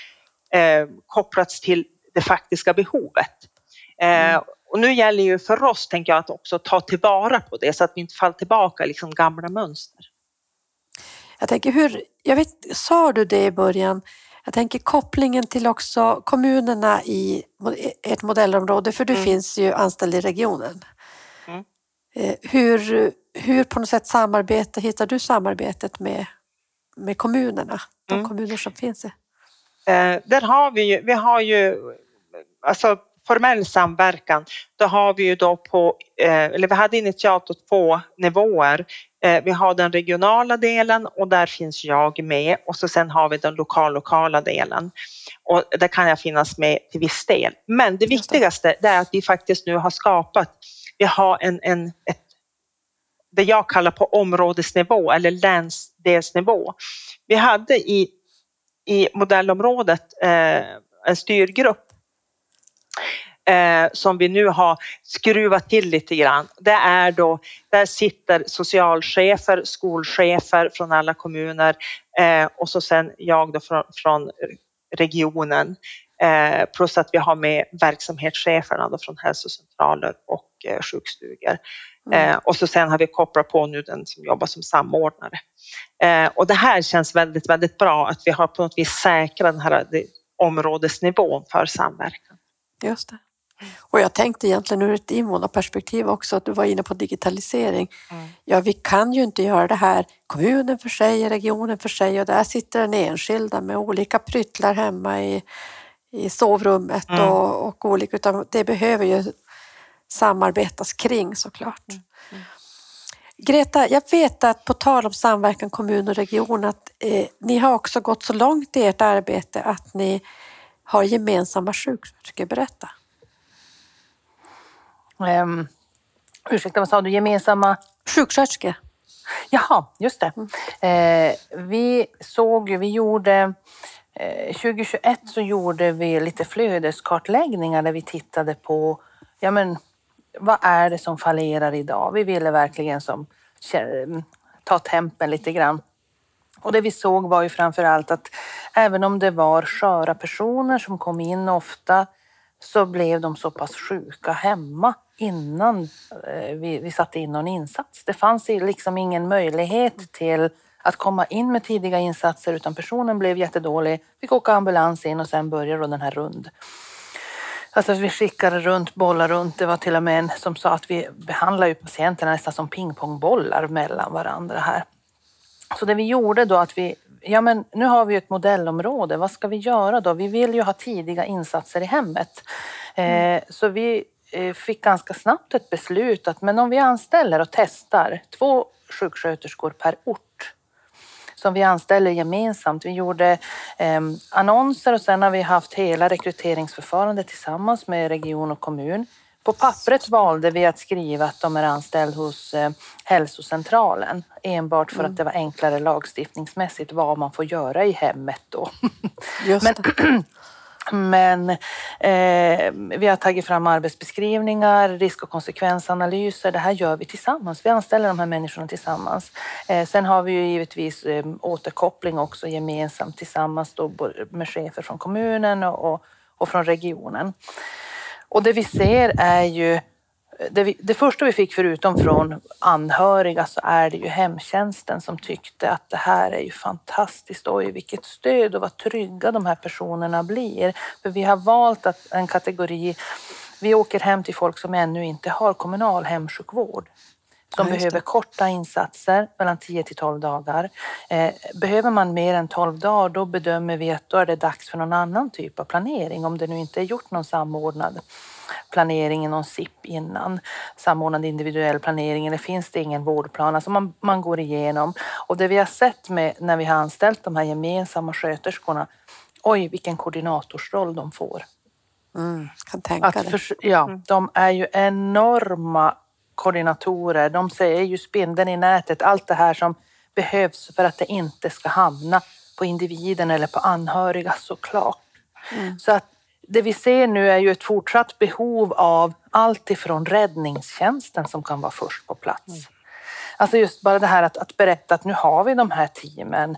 eh, kopplats till det faktiska behovet. Eh, och nu gäller ju för oss, tänker jag, att också ta tillvara på det så att vi inte faller tillbaka i liksom gamla mönster. Jag tänker hur, jag vet, sa du det i början? Jag tänker kopplingen till också kommunerna i mo- ett modellområde, för du Mm. finns ju anställd i regionen. Mm. Eh, Hur, hur på något sätt samarbete, hittar du samarbetet med, med kommunerna? De Mm. kommuner som finns? Eh, där har vi ju, vi har ju alltså formell samverkan, då har vi ju då på, eh, eller vi hade initialt då två nivåer. Eh, vi har den regionala delen och där finns jag med och så sen har vi den lokal-lokala delen. Och där kan jag finnas med till viss del. Men det viktigaste är att vi faktiskt nu har skapat, vi har en, en ett, det jag kallar på områdesnivå eller länsdelsnivå. Vi hade i i modellområdet eh, en styrgrupp eh, som vi nu har skruvat till lite grann. Det är då, där sitter socialchefer, skolchefer från alla kommuner eh, och så sen jag då från, från regionen. Eh, plus att vi har med verksamhetscheferna då från hälsocentraler och eh, sjukstugor. Mm. Eh, och så sen har vi kopplat på nu den som jobbar som samordnare. Eh, och det här känns väldigt, väldigt bra att vi har på något vis säkrat den här det, områdesnivån för samverkan. Just det. Och jag tänkte egentligen ur ett invånarperspektiv också att du var inne på digitalisering. Mm. Ja, vi kan ju inte göra det här kommunen för sig, regionen för sig och där sitter den enskilda med olika pryttlar hemma i, i sovrummet Mm. och, och olika, utan det behöver ju samarbetas kring såklart. Greta, jag vet att på tal om samverkan kommun och region att eh, ni har också gått så långt i ert arbete att ni har gemensamma sjuksköterskor. Berätta. Um, ursäkta, vad sa du? Gemensamma? Sjuksköterskor. Jaha, just det. Eh, vi såg ju, vi gjorde eh, 2021 så gjorde vi lite flödeskartläggningar där vi tittade på, ja men vad är det som fallerar idag? Vi ville verkligen som ta tempen lite grann. Och det vi såg var ju framför allt att även om det var sköra personer som kom in ofta så blev de så pass sjuka hemma innan eh, vi, vi satte in någon insats. Det fanns liksom ingen möjlighet till att komma in med tidiga insatser utan personen blev jättedålig, fick åka ambulans in och sen började den här rund. Alltså vi skickade runt, bollar runt. Det var till och med en som sa att vi behandlar ju patienterna nästan som pingpongbollar mellan varandra här. Så det vi gjorde då att vi, ja men nu har vi ett modellområde, vad ska vi göra då? Vi vill ju ha tidiga insatser i hemmet. Mm. Eh, så vi eh, fick ganska snabbt ett beslut att men om vi anställer och testar två sjuksköterskor per ort som vi anställer gemensamt. Vi gjorde eh, annonser och sen har vi haft hela rekryteringsförfarandet tillsammans med region och kommun. På pappret valde vi att skriva att de är anställda hos eh, hälsocentralen enbart för mm. att det var enklare lagstiftningsmässigt vad man får göra i hemmet då. *laughs* Men, *clears throat* men eh, vi har tagit fram arbetsbeskrivningar, risk och konsekvensanalyser. Det här gör vi tillsammans. Vi anställer de här människorna tillsammans. Eh, sen har vi ju givetvis eh, återkoppling också gemensamt tillsammans då, med chefer från kommunen och, och, och från regionen. Och det vi ser är ju det, vi, det, första vi fick förutom från anhöriga så är det ju hemtjänsten som tyckte att det här är ju fantastiskt. Oj, vilket stöd och vad trygga de här personerna blir. För vi har valt att en kategori, vi åker hem till folk som ännu inte har kommunal hemsjukvård som ja, behöver korta insatser, mellan 10 till 12 dagar. Eh, behöver man mer än 12 dagar, då bedömer vi att då är det dags för någon annan typ av planering, om det nu inte är gjort någon samordnad planering i någon SIP innan, samordnad individuell planering, eller finns det ingen vårdplan? Alltså man, man går igenom. Och det vi har sett med, när vi har anställt de här gemensamma sköterskorna, oj vilken koordinatorsroll de får. Mm, kan tänka att för, ja, mm. De är ju enorma koordinatorer. De ser ju spindeln i nätet, allt det här som behövs för att det inte ska hamna på individen eller på anhöriga såklart. Mm. Så att det vi ser nu är ju ett fortsatt behov av allt ifrån räddningstjänsten som kan vara först på plats. Mm. Alltså just bara det här att, att, berätta att nu har vi de här teamen.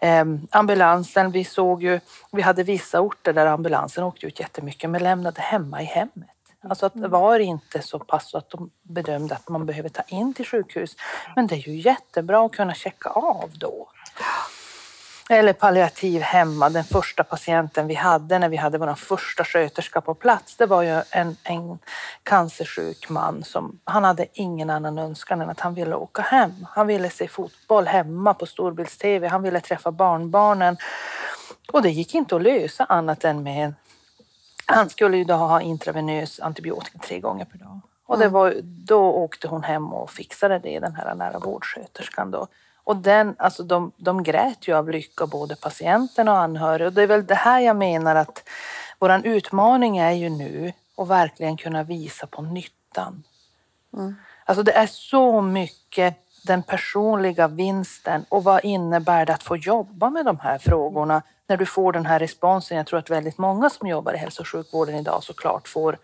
Eh, ambulansen, vi såg ju, vi hade vissa orter där ambulansen åkte ut jättemycket men lämnade hemma i hemmet. Alltså att det mm. var inte så pass att de bedömde att man behöver ta in till sjukhus. Men det är ju jättebra att kunna checka av då. Eller palliativ hemma, den första patienten vi hade när vi hade vår första sköterska på plats. Det var ju en, en cancersjuk man som, han hade ingen annan önskan än att han ville åka hem. Han ville se fotboll hemma på storbilds-tv, han ville träffa barnbarnen. Och det gick inte att lösa annat än med en han skulle ju då ha intravenös antibiotika tre gånger per dag. Och det var, då åkte hon hem och fixade det, den här nära vårdsköterskan. Då. Och den, alltså de, de grät ju av lycka, både patienten och anhöriga. Och det är väl det här jag menar att vår utmaning är ju nu att verkligen kunna visa på nyttan. Mm. Alltså det är så mycket den personliga vinsten och vad innebär det att få jobba med de här frågorna när du får den här responsen. Jag tror att väldigt många som jobbar i hälso och sjukvården idag såklart får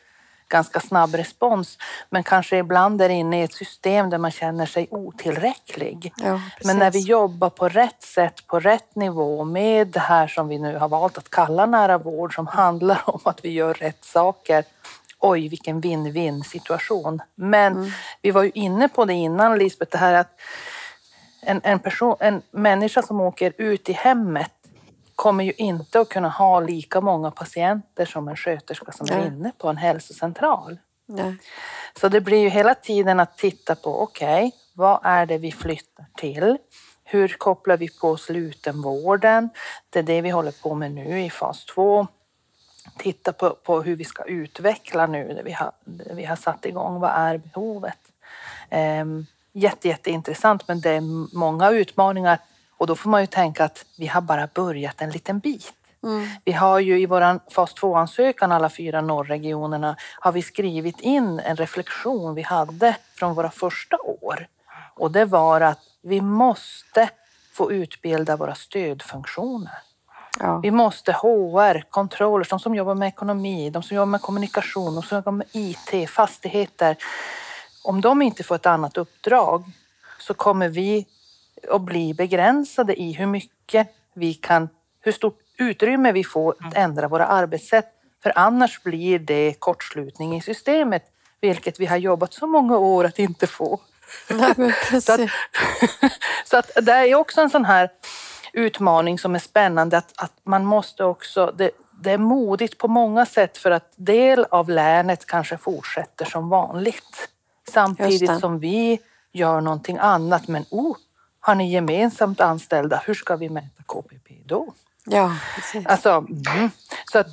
ganska snabb respons, men kanske ibland är inne i ett system där man känner sig otillräcklig. Ja, men när vi jobbar på rätt sätt, på rätt nivå med det här som vi nu har valt att kalla nära vård, som handlar om att vi gör rätt saker. Oj, vilken win-win situation. Men mm. vi var ju inne på det innan Lisbeth, det här att en, en, person, en människa som åker ut i hemmet kommer ju inte att kunna ha lika många patienter som en sköterska som Nej. är inne på en hälsocentral. Nej. Så det blir ju hela tiden att titta på, okej, okay, vad är det vi flyttar till? Hur kopplar vi på slutenvården? Det är det vi håller på med nu i fas 2. Titta på, på hur vi ska utveckla nu det vi har, det vi har satt igång. Vad är behovet? Um, jätte, jätteintressant, men det är många utmaningar och då får man ju tänka att vi har bara börjat en liten bit. Mm. Vi har ju i vår fas 2-ansökan, alla fyra norrregionerna, har vi skrivit in en reflektion vi hade från våra första år. Och det var att vi måste få utbilda våra stödfunktioner. Ja. Vi måste HR, controllers, de som jobbar med ekonomi, de som jobbar med kommunikation, de som jobbar med IT, fastigheter. Om de inte får ett annat uppdrag så kommer vi och bli begränsade i hur mycket vi kan, hur stort utrymme vi får att mm. ändra våra arbetssätt För annars blir det kortslutning i systemet, vilket vi har jobbat så många år att inte få. Nej, *laughs* Så att, *laughs* så att det är också en sån här utmaning som är spännande att, att man måste också, det, det är modigt på många sätt för att del av länet kanske fortsätter som vanligt. Samtidigt som vi gör någonting annat. Men oh, har ni gemensamt anställda, hur ska vi mäta KPP då? Ja, precis. Alltså, mm, så att,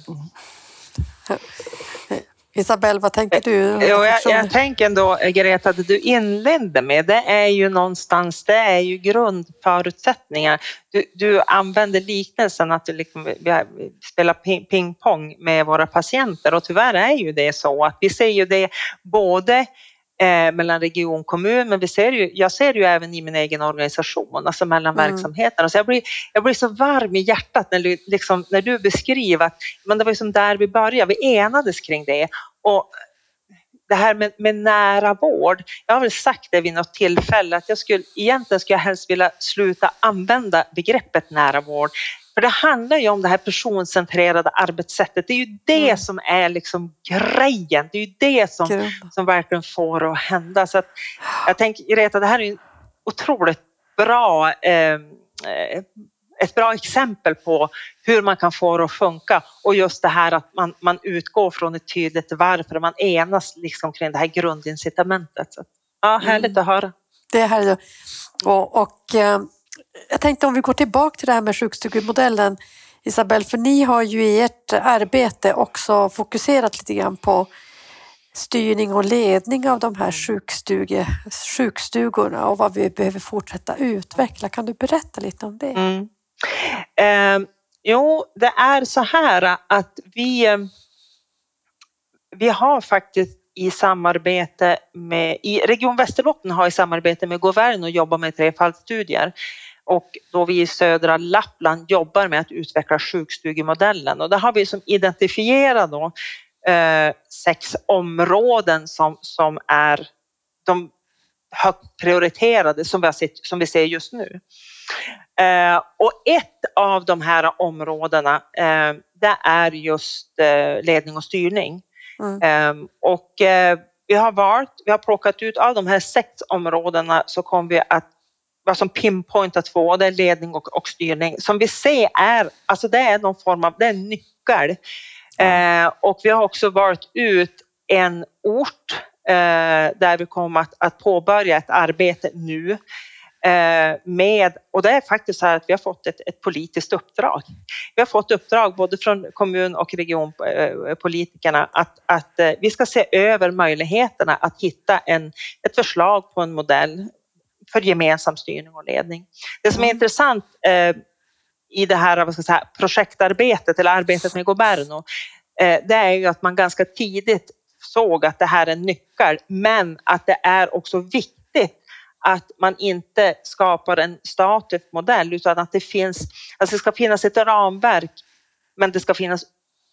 Isabelle, vad tänker du? Jo, jag, jag tänker ändå, Greta, det du inledde med, det är ju någonstans, det är ju grundförutsättningar. Du, du använder liknelsen att du liksom, vi spelar ping- pingpong med våra patienter och tyvärr är ju det så att vi ser ju det både eh, mellan region och kommun, men vi ser ju, jag ser ju även i min egen organisation, alltså mellan Mm. verksamheterna. Så jag blir, jag blir så varm i hjärtat när du, liksom, när du beskriver att men det var ju som där vi började, vi enades kring det. Och det här med, med nära vård, jag har väl sagt det vid något tillfälle att jag skulle, egentligen skulle jag helst vilja sluta använda begreppet nära vård. För det handlar ju om det här personcentrerade arbetssättet. Det är ju det Mm. som är liksom grejen. Det är ju det som, som verkligen får det att hända. Så att jag tänker, Greta, det här är ju en otroligt bra, eh, eh, ett bra exempel på hur man kan få det att funka och just det här att man, man utgår från ett tydligt varför, man enas liksom kring det här grundincitamentet. Så, ja, härligt att höra. Det är och, och eh, jag tänkte om vi går tillbaka till det här med sjukstugemodellen Isabelle, för ni har ju i ert arbete också fokuserat lite grann på styrning och ledning av de här sjukstuge, sjukstugorna och vad vi behöver fortsätta utveckla. Kan du berätta lite om det? Mm. Eh, jo, det är så här att vi, vi har faktiskt i samarbete med, i Region Västerbotten har i samarbete med Gåvälgen och jobbar med trefallsstudier och då vi i södra Lappland jobbar med att utveckla sjukstugemodellen och där har vi som identifierat då eh, sex områden som, som är de högt prioriterade som vi, har sett, som vi ser just nu. Eh, och ett av de här områdena eh, det är just eh, ledning och styrning. Mm. Eh, och vi har valt, vi har plockat ut av de här sex områdena så kommer vi att vad som pinpointar två, det är ledning och, och styrning, som vi ser är, alltså det är någon form av, det är en nyckel. Eh, och vi har också valt ut en ort eh, där vi kommer att, att påbörja ett arbete nu med, och det är faktiskt så här att vi har fått ett, ett politiskt uppdrag. Vi har fått uppdrag både från kommun och regionpolitikerna att, att eh, vi ska se över möjligheterna att hitta en, ett förslag på en modell för gemensam styrning och ledning. Det som är Mm. intressant eh, i det här vad ska säga, projektarbetet eller arbetet med Goberno, eh, det är ju att man ganska tidigt såg att det här är en nyckel, men att det är också viktigt att man inte skapar en statisk modell utan att det finns, alltså det ska finnas ett ramverk men det ska finnas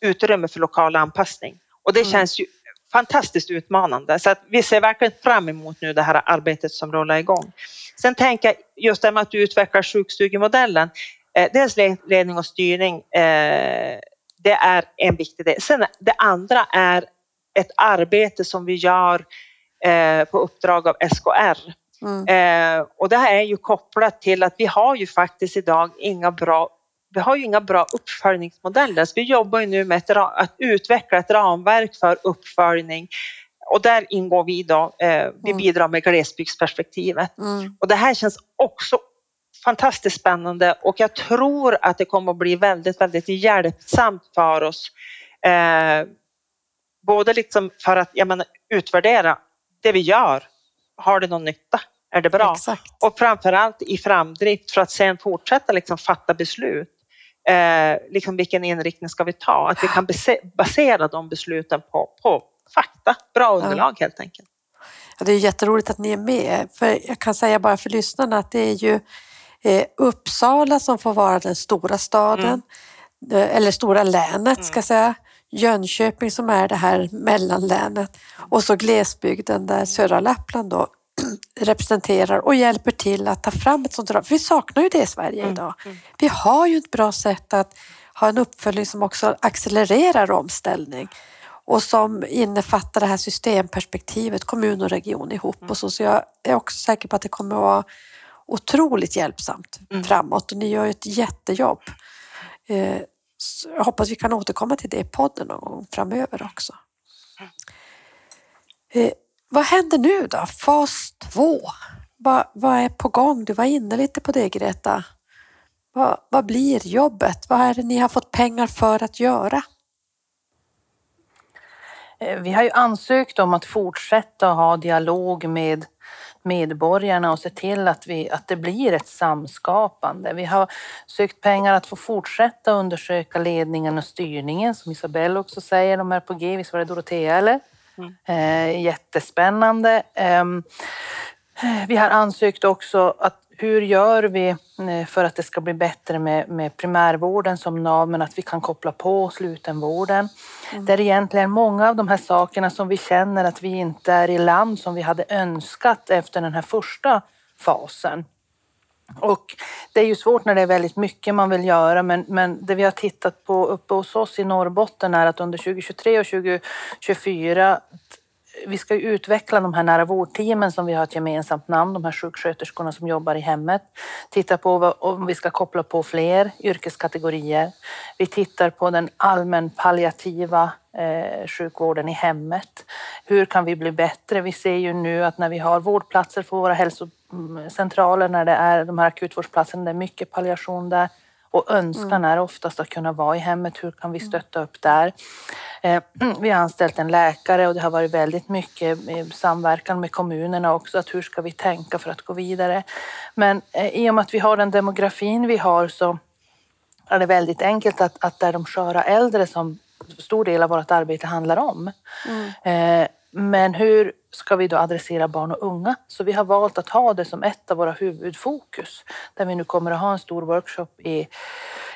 utrymme för lokal anpassning. Och det Mm. känns ju fantastiskt utmanande så att vi ser verkligen fram emot nu det här arbetet som rullar igång. Sen tänker jag just det med att du utvecklar sjukstugemodellen, eh, dels le- ledning och styrning, eh, det är en viktig del. Sen det andra är ett arbete som vi gör eh, på uppdrag av SKR Mm. Eh, och det här är ju kopplat till att vi har ju faktiskt idag inga bra vi har ju inga bra uppföljningsmodeller. Så vi jobbar ju nu med ett, att utveckla ett ramverk för uppföljning och där ingår vi idag. Eh, vi Mm. bidrar med glesbygdsperspektivet Mm. och det här känns också fantastiskt spännande och jag tror att det kommer att bli väldigt, väldigt hjälpsamt för oss. Eh, både liksom för att jag menar, utvärdera det vi gör. Har det någon nytta? Är det bra? Exakt. Och framförallt i framdrift för att sen fortsätta liksom fatta beslut. Eh, liksom vilken inriktning ska vi ta? Att vi kan base- basera de besluten på, på fakta, bra underlag helt enkelt. Ja, det är jätteroligt att ni är med. För jag kan säga bara för lyssnarna att det är ju eh, Uppsala som får vara den stora staden, eh, eller stora länet ska jag säga. Jönköping som är det här mellanlänet och så glesbygden där södra Lappland då *clears throat* representerar och hjälper till att ta fram ett sånt. För vi saknar ju det i Sverige idag. Vi har ju ett bra sätt att ha en uppföljning som också accelererar omställning och som innefattar det här systemperspektivet, kommun och region ihop. Och så, så jag är också säker på att det kommer att vara otroligt hjälpsamt Mm. framåt och ni gör ett jättejobb. Så jag hoppas vi kan återkomma till det i podden någon gång framöver också. Eh, vad händer nu då? Fas två. Vad, vad är på gång? Du var inne lite på det Greta. Vad, vad blir jobbet? Vad är det ni har fått pengar för att göra? Eh, vi har ju ansökt om att fortsätta ha dialog med medborgarna och se till att, vi, att det blir ett samskapande. Vi har sökt pengar att få fortsätta undersöka ledningen och styrningen som Isabelle också säger, de är på G. Visst var det Dorotea eller? Eh, jättespännande. Ehm, vi har ansökt också att hur gör vi eh, för att det ska bli bättre med, med primärvården som nav, men att vi kan koppla på slutenvården. Det är egentligen många av de här sakerna som vi känner att vi inte är i land som vi hade önskat efter den här första fasen. Och det är ju svårt när det är väldigt mycket man vill göra, men, men det vi har tittat på uppe hos oss i Norrbotten är att under 2023 och 2024 vi ska utveckla de här nära vårdteamen som vi har ett gemensamt namn, de här sjuksköterskorna som jobbar i hemmet. Titta på vad, om vi ska koppla på fler yrkeskategorier. Vi tittar på den allmän palliativa eh, sjukvården i hemmet. Hur kan vi bli bättre? Vi ser ju nu att när vi har vårdplatser på våra hälsocentraler, när det är de här akutvårdsplatserna, det är mycket palliation där. Och önskan är oftast att kunna vara i hemmet. Hur kan vi stötta upp där? Eh, *clears throat* Vi har anställt en läkare och det har varit väldigt mycket eh, samverkan med kommunerna också. Att hur ska vi tänka för att gå vidare? Men eh, i och med att vi har den demografin vi har så är det väldigt enkelt att, att det är de sköra äldre som stor del av vårt arbete handlar om. Eh, men hur ska vi då adressera barn och unga? Så vi har valt att ha det som ett av våra huvudfokus. Där vi nu kommer att ha en stor workshop i,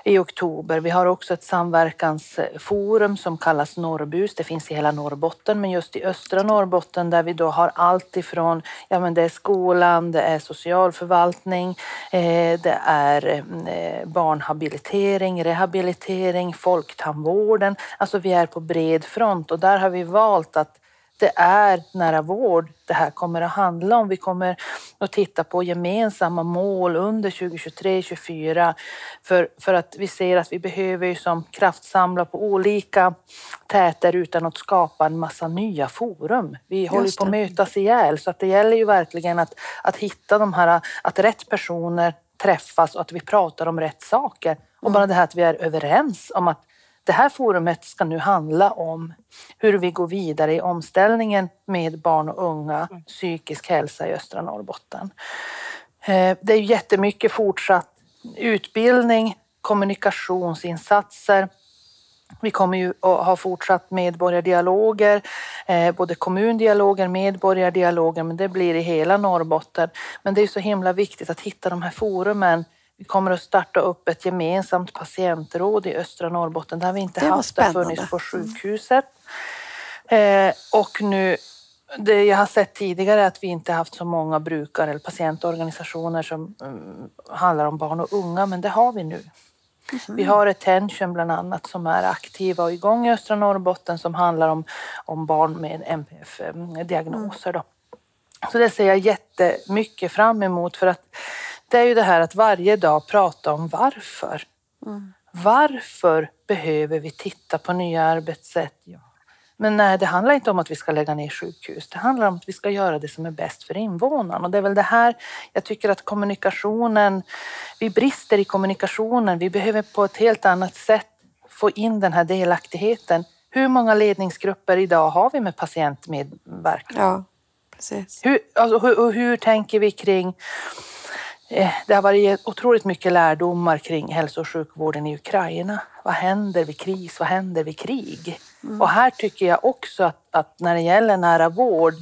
i oktober. Vi har också ett samverkansforum som kallas Norrbus. Det finns i hela Norrbotten, men just i östra Norrbotten där vi då har allt ifrån, ja men det är skolan, det är socialförvaltning, eh, det är eh, barnhabilitering, rehabilitering, folktandvården. Alltså vi är på bred front och där har vi valt att det är nära vård det här kommer att handla om. Vi kommer att titta på gemensamma mål under 2023-2024 för, för att vi ser att vi behöver ju som kraftsamla på olika täter utan att skapa en massa nya forum. Vi håller ju på att mötas ihjäl så att det gäller ju verkligen att, att hitta de här, att rätt personer träffas och att vi pratar om rätt saker. Och bara det här att vi är överens om att det här forumet ska nu handla om hur vi går vidare i omställningen med barn och unga, psykisk hälsa i östra Norrbotten. Eh, Det är jättemycket fortsatt utbildning, kommunikationsinsatser. Vi kommer ju att ha fortsatt medborgardialoger, eh, både kommundialoger, medborgardialoger, men det blir i hela Norrbotten. Men det är så himla viktigt att hitta de här forumen. Vi kommer att starta upp ett gemensamt patientråd i östra Norrbotten. Det har vi inte Det haft, det har funnits på sjukhuset. Eh, och nu, det jag har sett tidigare är att vi inte haft så många brukare eller patientorganisationer som mm, handlar om barn och unga, men det har vi nu. Vi har Attention bland annat som är aktiva och igång i östra Norrbotten som handlar om, om barn med NPF-diagnoser. Då. Så det ser jag jättemycket fram emot för att det är ju det här att varje dag prata om varför. Varför behöver vi titta på nya arbetssätt? Ja. Men nej, det handlar inte om att vi ska lägga ner sjukhus. Det handlar om att vi ska göra det som är bäst för invånarna. Och det är väl det här jag tycker att kommunikationen, vi brister i kommunikationen. Vi behöver på ett helt annat sätt få in den här delaktigheten. Hur många ledningsgrupper idag har vi med patientmedverkan? Ja, precis. Hur, alltså, hur, och hur tänker vi kring... Eh, det har varit otroligt mycket lärdomar kring hälso och sjukvården i Ukraina. Vad händer vid kris? Vad händer vid krig? Och här tycker jag också att, att när det gäller nära vård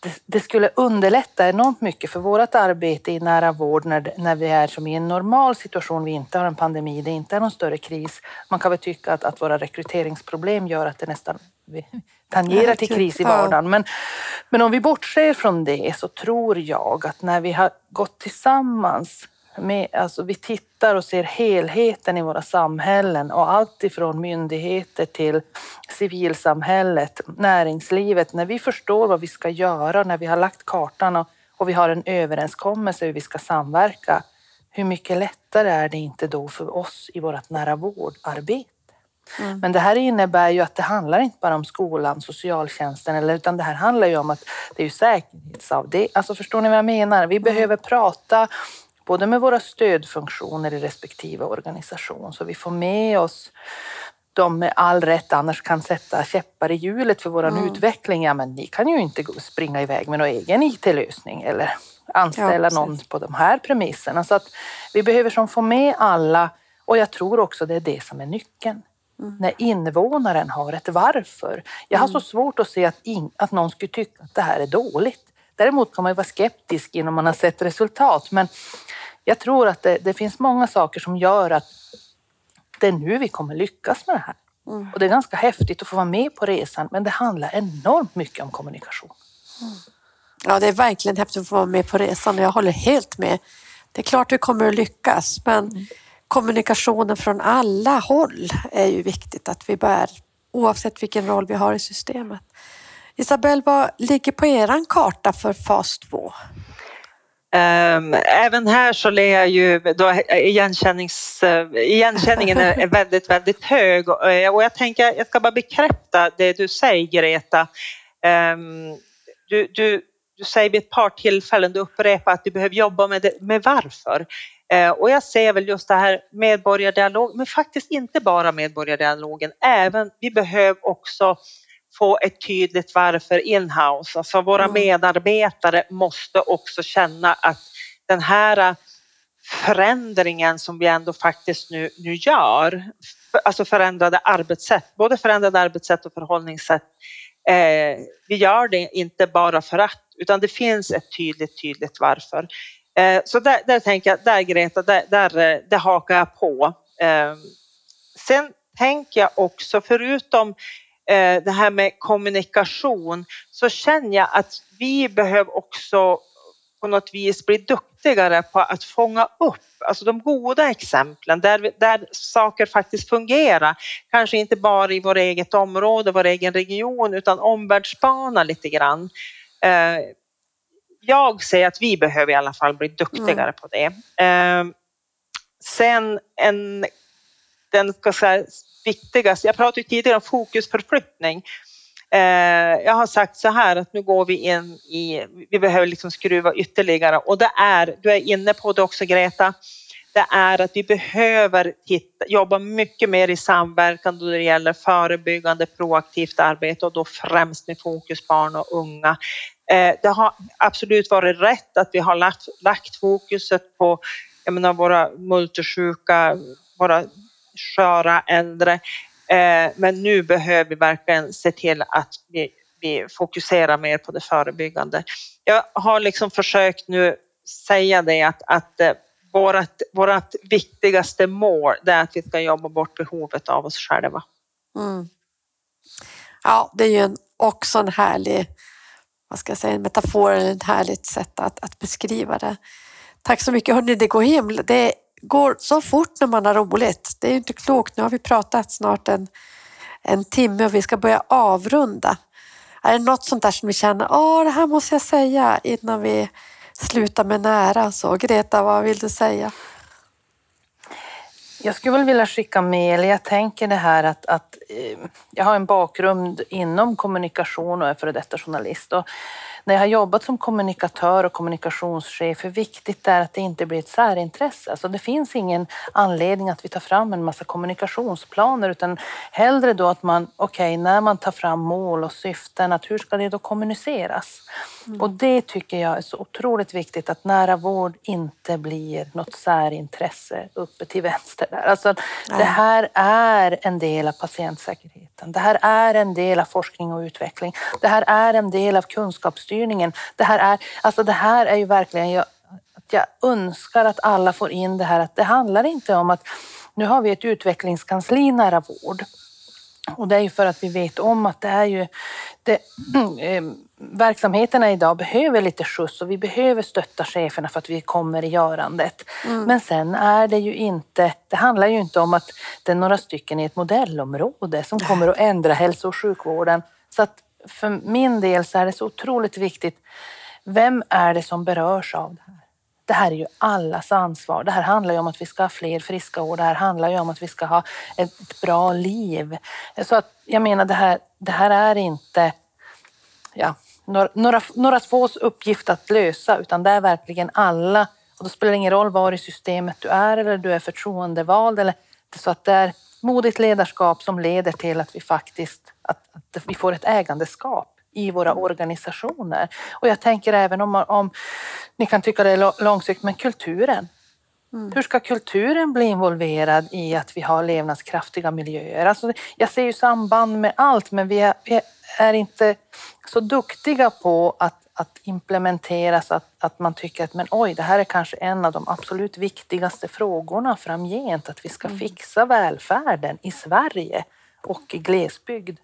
det, det skulle underlätta enormt mycket för vårt arbete i nära vård när, när vi är som i en normal situation, vi inte har en pandemi, det inte är någon större kris. Man kan väl tycka att, att våra rekryteringsproblem gör att det nästan vi tangerar till kris i vardagen. Men, men om vi bortser från det så tror jag att när vi har gått tillsammans med, alltså vi tittar och ser helheten i våra samhällen och allt ifrån myndigheter till civilsamhället, näringslivet. När vi förstår vad vi ska göra, när vi har lagt kartan och, och vi har en överenskommelse hur vi ska samverka, hur mycket lättare är det inte då för oss i vårt nära vårdarbete? Mm. Men det här innebär ju att det handlar inte bara om skolan, socialtjänsten, eller, utan det här handlar ju om att det är ju säkerhetsavdelning. Alltså förstår ni vad jag menar? Vi mm. behöver prata både med våra stödfunktioner i respektive organisation så vi får med oss de med all rätt annars kan sätta käppar i hjulet för vår mm. utveckling. Ja, men ni kan ju inte springa iväg med någon egen IT-lösning eller anställa ja, någon på de här premisserna. Så att vi behöver som få med alla och jag tror också det är det som är nyckeln. Mm. När invånaren har ett varför. Jag har mm. så svårt att se att, in, att någon skulle tycka att det här är dåligt. Däremot kan man ju vara skeptisk innan man har sett resultat. Men jag tror att det, det finns många saker som gör att det är nu vi kommer lyckas med det här. Mm. Och det är ganska häftigt att få vara med på resan, men det handlar enormt mycket om kommunikation. Mm. Ja, det är verkligen häftigt att få vara med på resan och jag håller helt med. Det är klart vi kommer att lyckas, men mm kommunikationen från alla håll är ju viktigt att vi bär oavsett vilken roll vi har i systemet. Isabelle, vad ligger på er karta för fas 2? Ehm, även här så är jag ju, då igenkännings, eh, igenkänningen är väldigt, väldigt hög eh, och, jag tänker, jag ska bara bekräfta det du säger Greta. Ehm, du, du, du säger vid ett par tillfällen, du upprepar att du behöver jobba med, det, med varför. Uh, och jag ser väl just det här medborgardialog, men faktiskt inte bara medborgardialogen, även vi behöver också få ett tydligt varför inhouse. Alltså våra mm. medarbetare måste också känna att den här förändringen som vi ändå faktiskt nu, nu gör, alltså förändrade arbetssätt, både förändrade arbetssätt och förhållningssätt, eh, vi gör det inte bara för att, utan det finns ett tydligt, tydligt varför. Eh, så där, där tänker jag, där Greta, där, där, eh, där hakar jag på. Eh, sen tänker jag också, förutom Eh, det här med kommunikation så känner jag att vi behöver också på något vis bli duktigare på att fånga upp alltså de goda exemplen där, där saker faktiskt fungerar. Kanske inte bara i vårt eget område, vår egen region utan omvärldsspana lite grann. Eh, jag säger att vi behöver i alla fall bli duktigare mm. på det. Eh, sen en, den säga, viktigaste. Jag pratade tidigare om fokusförflyttning. Eh, jag har sagt så här att nu går vi in i, vi behöver liksom skruva ytterligare och det är, du är inne på det också Greta, det är att vi behöver titta, jobba mycket mer i samverkan då det gäller förebyggande proaktivt arbete och då främst med fokus barn och unga. Eh, det har absolut varit rätt att vi har lagt, lagt fokuset på jag menar, våra multisjuka, våra sköra äldre. Eh, men nu behöver vi verkligen se till att vi, vi fokuserar mer på det förebyggande. Jag har liksom försökt nu säga det att, att eh, vårt, vårt viktigaste mål är att vi ska jobba bort behovet av oss själva. Mm. Ja, det är ju också en härlig vad ska jag säga, en metafor eller ett härligt sätt att, att beskriva det. Tack så mycket. hörni, det går himla, det går så fort när man har roligt. Det är inte klokt. Nu har vi pratat snart en, en timme och vi ska börja avrunda. Är det något sånt där som vi känner, åh det här måste jag säga innan vi slutar med nära? Så Greta, vad vill du säga? Jag skulle väl vilja skicka med, eller jag tänker det här att, att eh, jag har en bakgrund inom kommunikation och är före detta journalist. Och när jag har jobbat som kommunikatör och kommunikationschef, hur viktigt det är att det inte blir ett särintresse. Alltså det finns ingen anledning att vi tar fram en massa kommunikationsplaner utan hellre då att man, okej, okay, när man tar fram mål och syften, att hur ska det då kommuniceras? Mm. Och det tycker jag är så otroligt viktigt att nära vård inte blir något särintresse uppe till vänster. Där. Alltså, det här är en del av patientsäkerheten. Det här är en del av forskning och utveckling. Det här är en del av kunskapsstyrningen. Det här är, alltså det här är ju verkligen, jag, jag önskar att alla får in det här att det handlar inte om att nu har vi ett utvecklingskansli nära vård och det är ju för att vi vet om att det är ju det, *clears throat* verksamheterna idag behöver lite skjuts och vi behöver stötta cheferna för att vi kommer i görandet. Mm. Men sen är det ju inte, det handlar ju inte om att det är några stycken i ett modellområde som kommer att ändra hälso och sjukvården. Så att för min del så är det så otroligt viktigt. Vem är det som berörs av det här? Det här är ju allas ansvar. Det här handlar ju om att vi ska ha fler friska år. Det här handlar ju om att vi ska ha ett bra liv. Så att jag menar, det här, det här är inte ja, några, några, några fås uppgift att lösa, utan det är verkligen alla. Och då spelar det ingen roll var i systemet du är eller du är förtroendevald. Eller, så att det är modigt ledarskap som leder till att vi faktiskt att, att vi får ett ägandeskap i våra organisationer. Och jag tänker även om, om ni kan tycka det är långsiktigt, men kulturen. Mm. Hur ska kulturen bli involverad i att vi har levnadskraftiga miljöer? Alltså, jag ser ju samband med allt, men vi är, vi är inte så duktiga på att, att implementera så att, att man tycker att men oj, det här är kanske en av de absolut viktigaste frågorna framgent, att vi ska mm. fixa välfärden i Sverige och i glesbygd.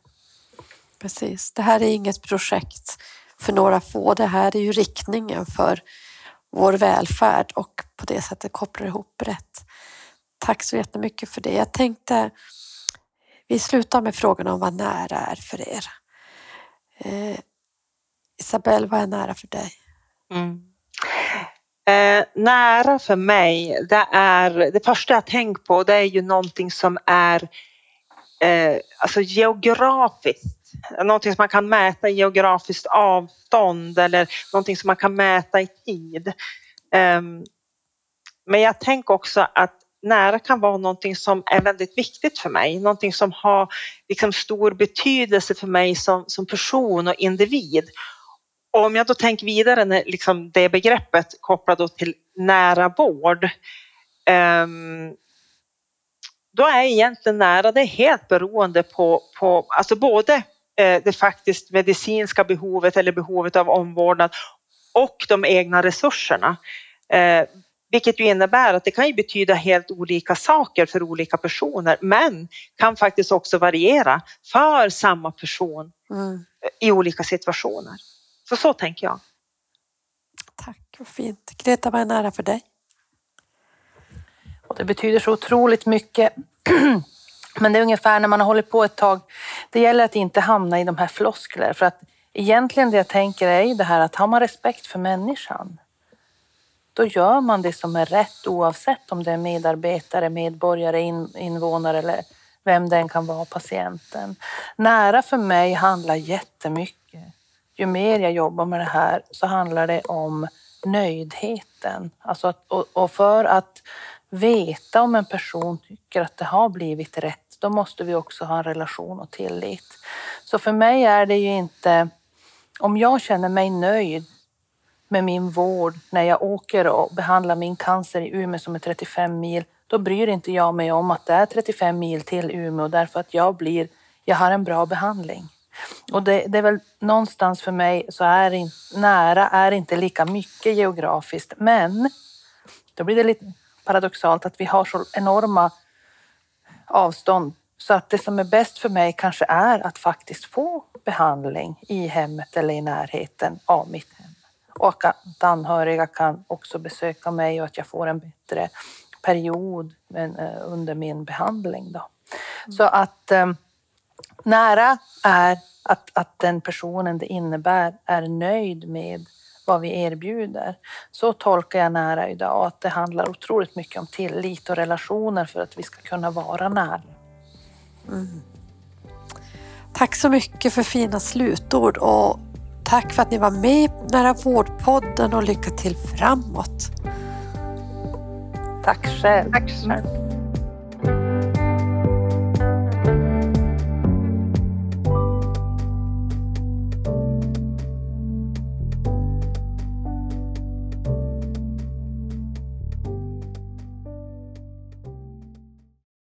Precis, det här är inget projekt för några få, det här är ju riktningen för vår välfärd och på det sättet kopplar ihop rätt. Tack så jättemycket för det. Jag tänkte vi slutar med frågan om vad nära är för er. Isabelle, vad är nära för dig? Mm. Eh, nära för mig, det är det första jag tänker på, det är ju någonting som är eh, alltså geografiskt. Någonting som man kan mäta i geografiskt avstånd eller någonting som man kan mäta i tid. Eh, men jag tänker också att nära kan vara någonting som är väldigt viktigt för mig, någonting som har liksom stor betydelse för mig som, som person och individ. Och om jag då tänker vidare, när liksom det begreppet kopplat till nära vård, um, då är egentligen nära det helt beroende på, på alltså både eh, det faktiskt medicinska behovet eller behovet av omvårdnad och de egna resurserna. Eh, vilket ju innebär att det kan ju betyda helt olika saker för olika personer men kan faktiskt också variera för samma person mm. i olika situationer. Så så tänker jag. Tack, vad fint. Greta, vad är nära för dig? Och det betyder så otroligt mycket. *clears throat* Men det är ungefär när man har hållit på ett tag. Det gäller att inte hamna i de här floskler för att egentligen det jag tänker är ju det här att har man respekt för människan då gör man det som är rätt oavsett om det är medarbetare, medborgare, in, invånare eller vem den kan vara, patienten. Nära för mig handlar jättemycket. Ju mer jag jobbar med det här så handlar det om nöjdheten. Alltså att, och, och för att veta om en person tycker att det har blivit rätt, då måste vi också ha en relation och tillit. Så för mig är det ju inte, om jag känner mig nöjd med min vård när jag åker och behandlar min cancer i Umeå som är 35 mil, då bryr inte jag mig om att det är 35 mil till Umeå därför att jag blir, jag har en bra behandling. Och det, det är väl någonstans för mig så är in, nära är inte lika mycket geografiskt, men då blir det lite paradoxalt att vi har så enorma avstånd så att det som är bäst för mig kanske är att faktiskt få behandling i hemmet eller i närheten av mitt hem och att anhöriga kan också besöka mig och att jag får en bättre period eh, under min behandling. Då. Mm. Så att eh, nära är att, att den personen det innebär är nöjd med vad vi erbjuder. Så tolkar jag nära idag att det handlar otroligt mycket om tillit och relationer för att vi ska kunna vara nära. Mm. Tack så mycket för fina slutord och Tack för att ni var med i Nära vårdpodden och lycka till framåt. Tack själv. Tack själv.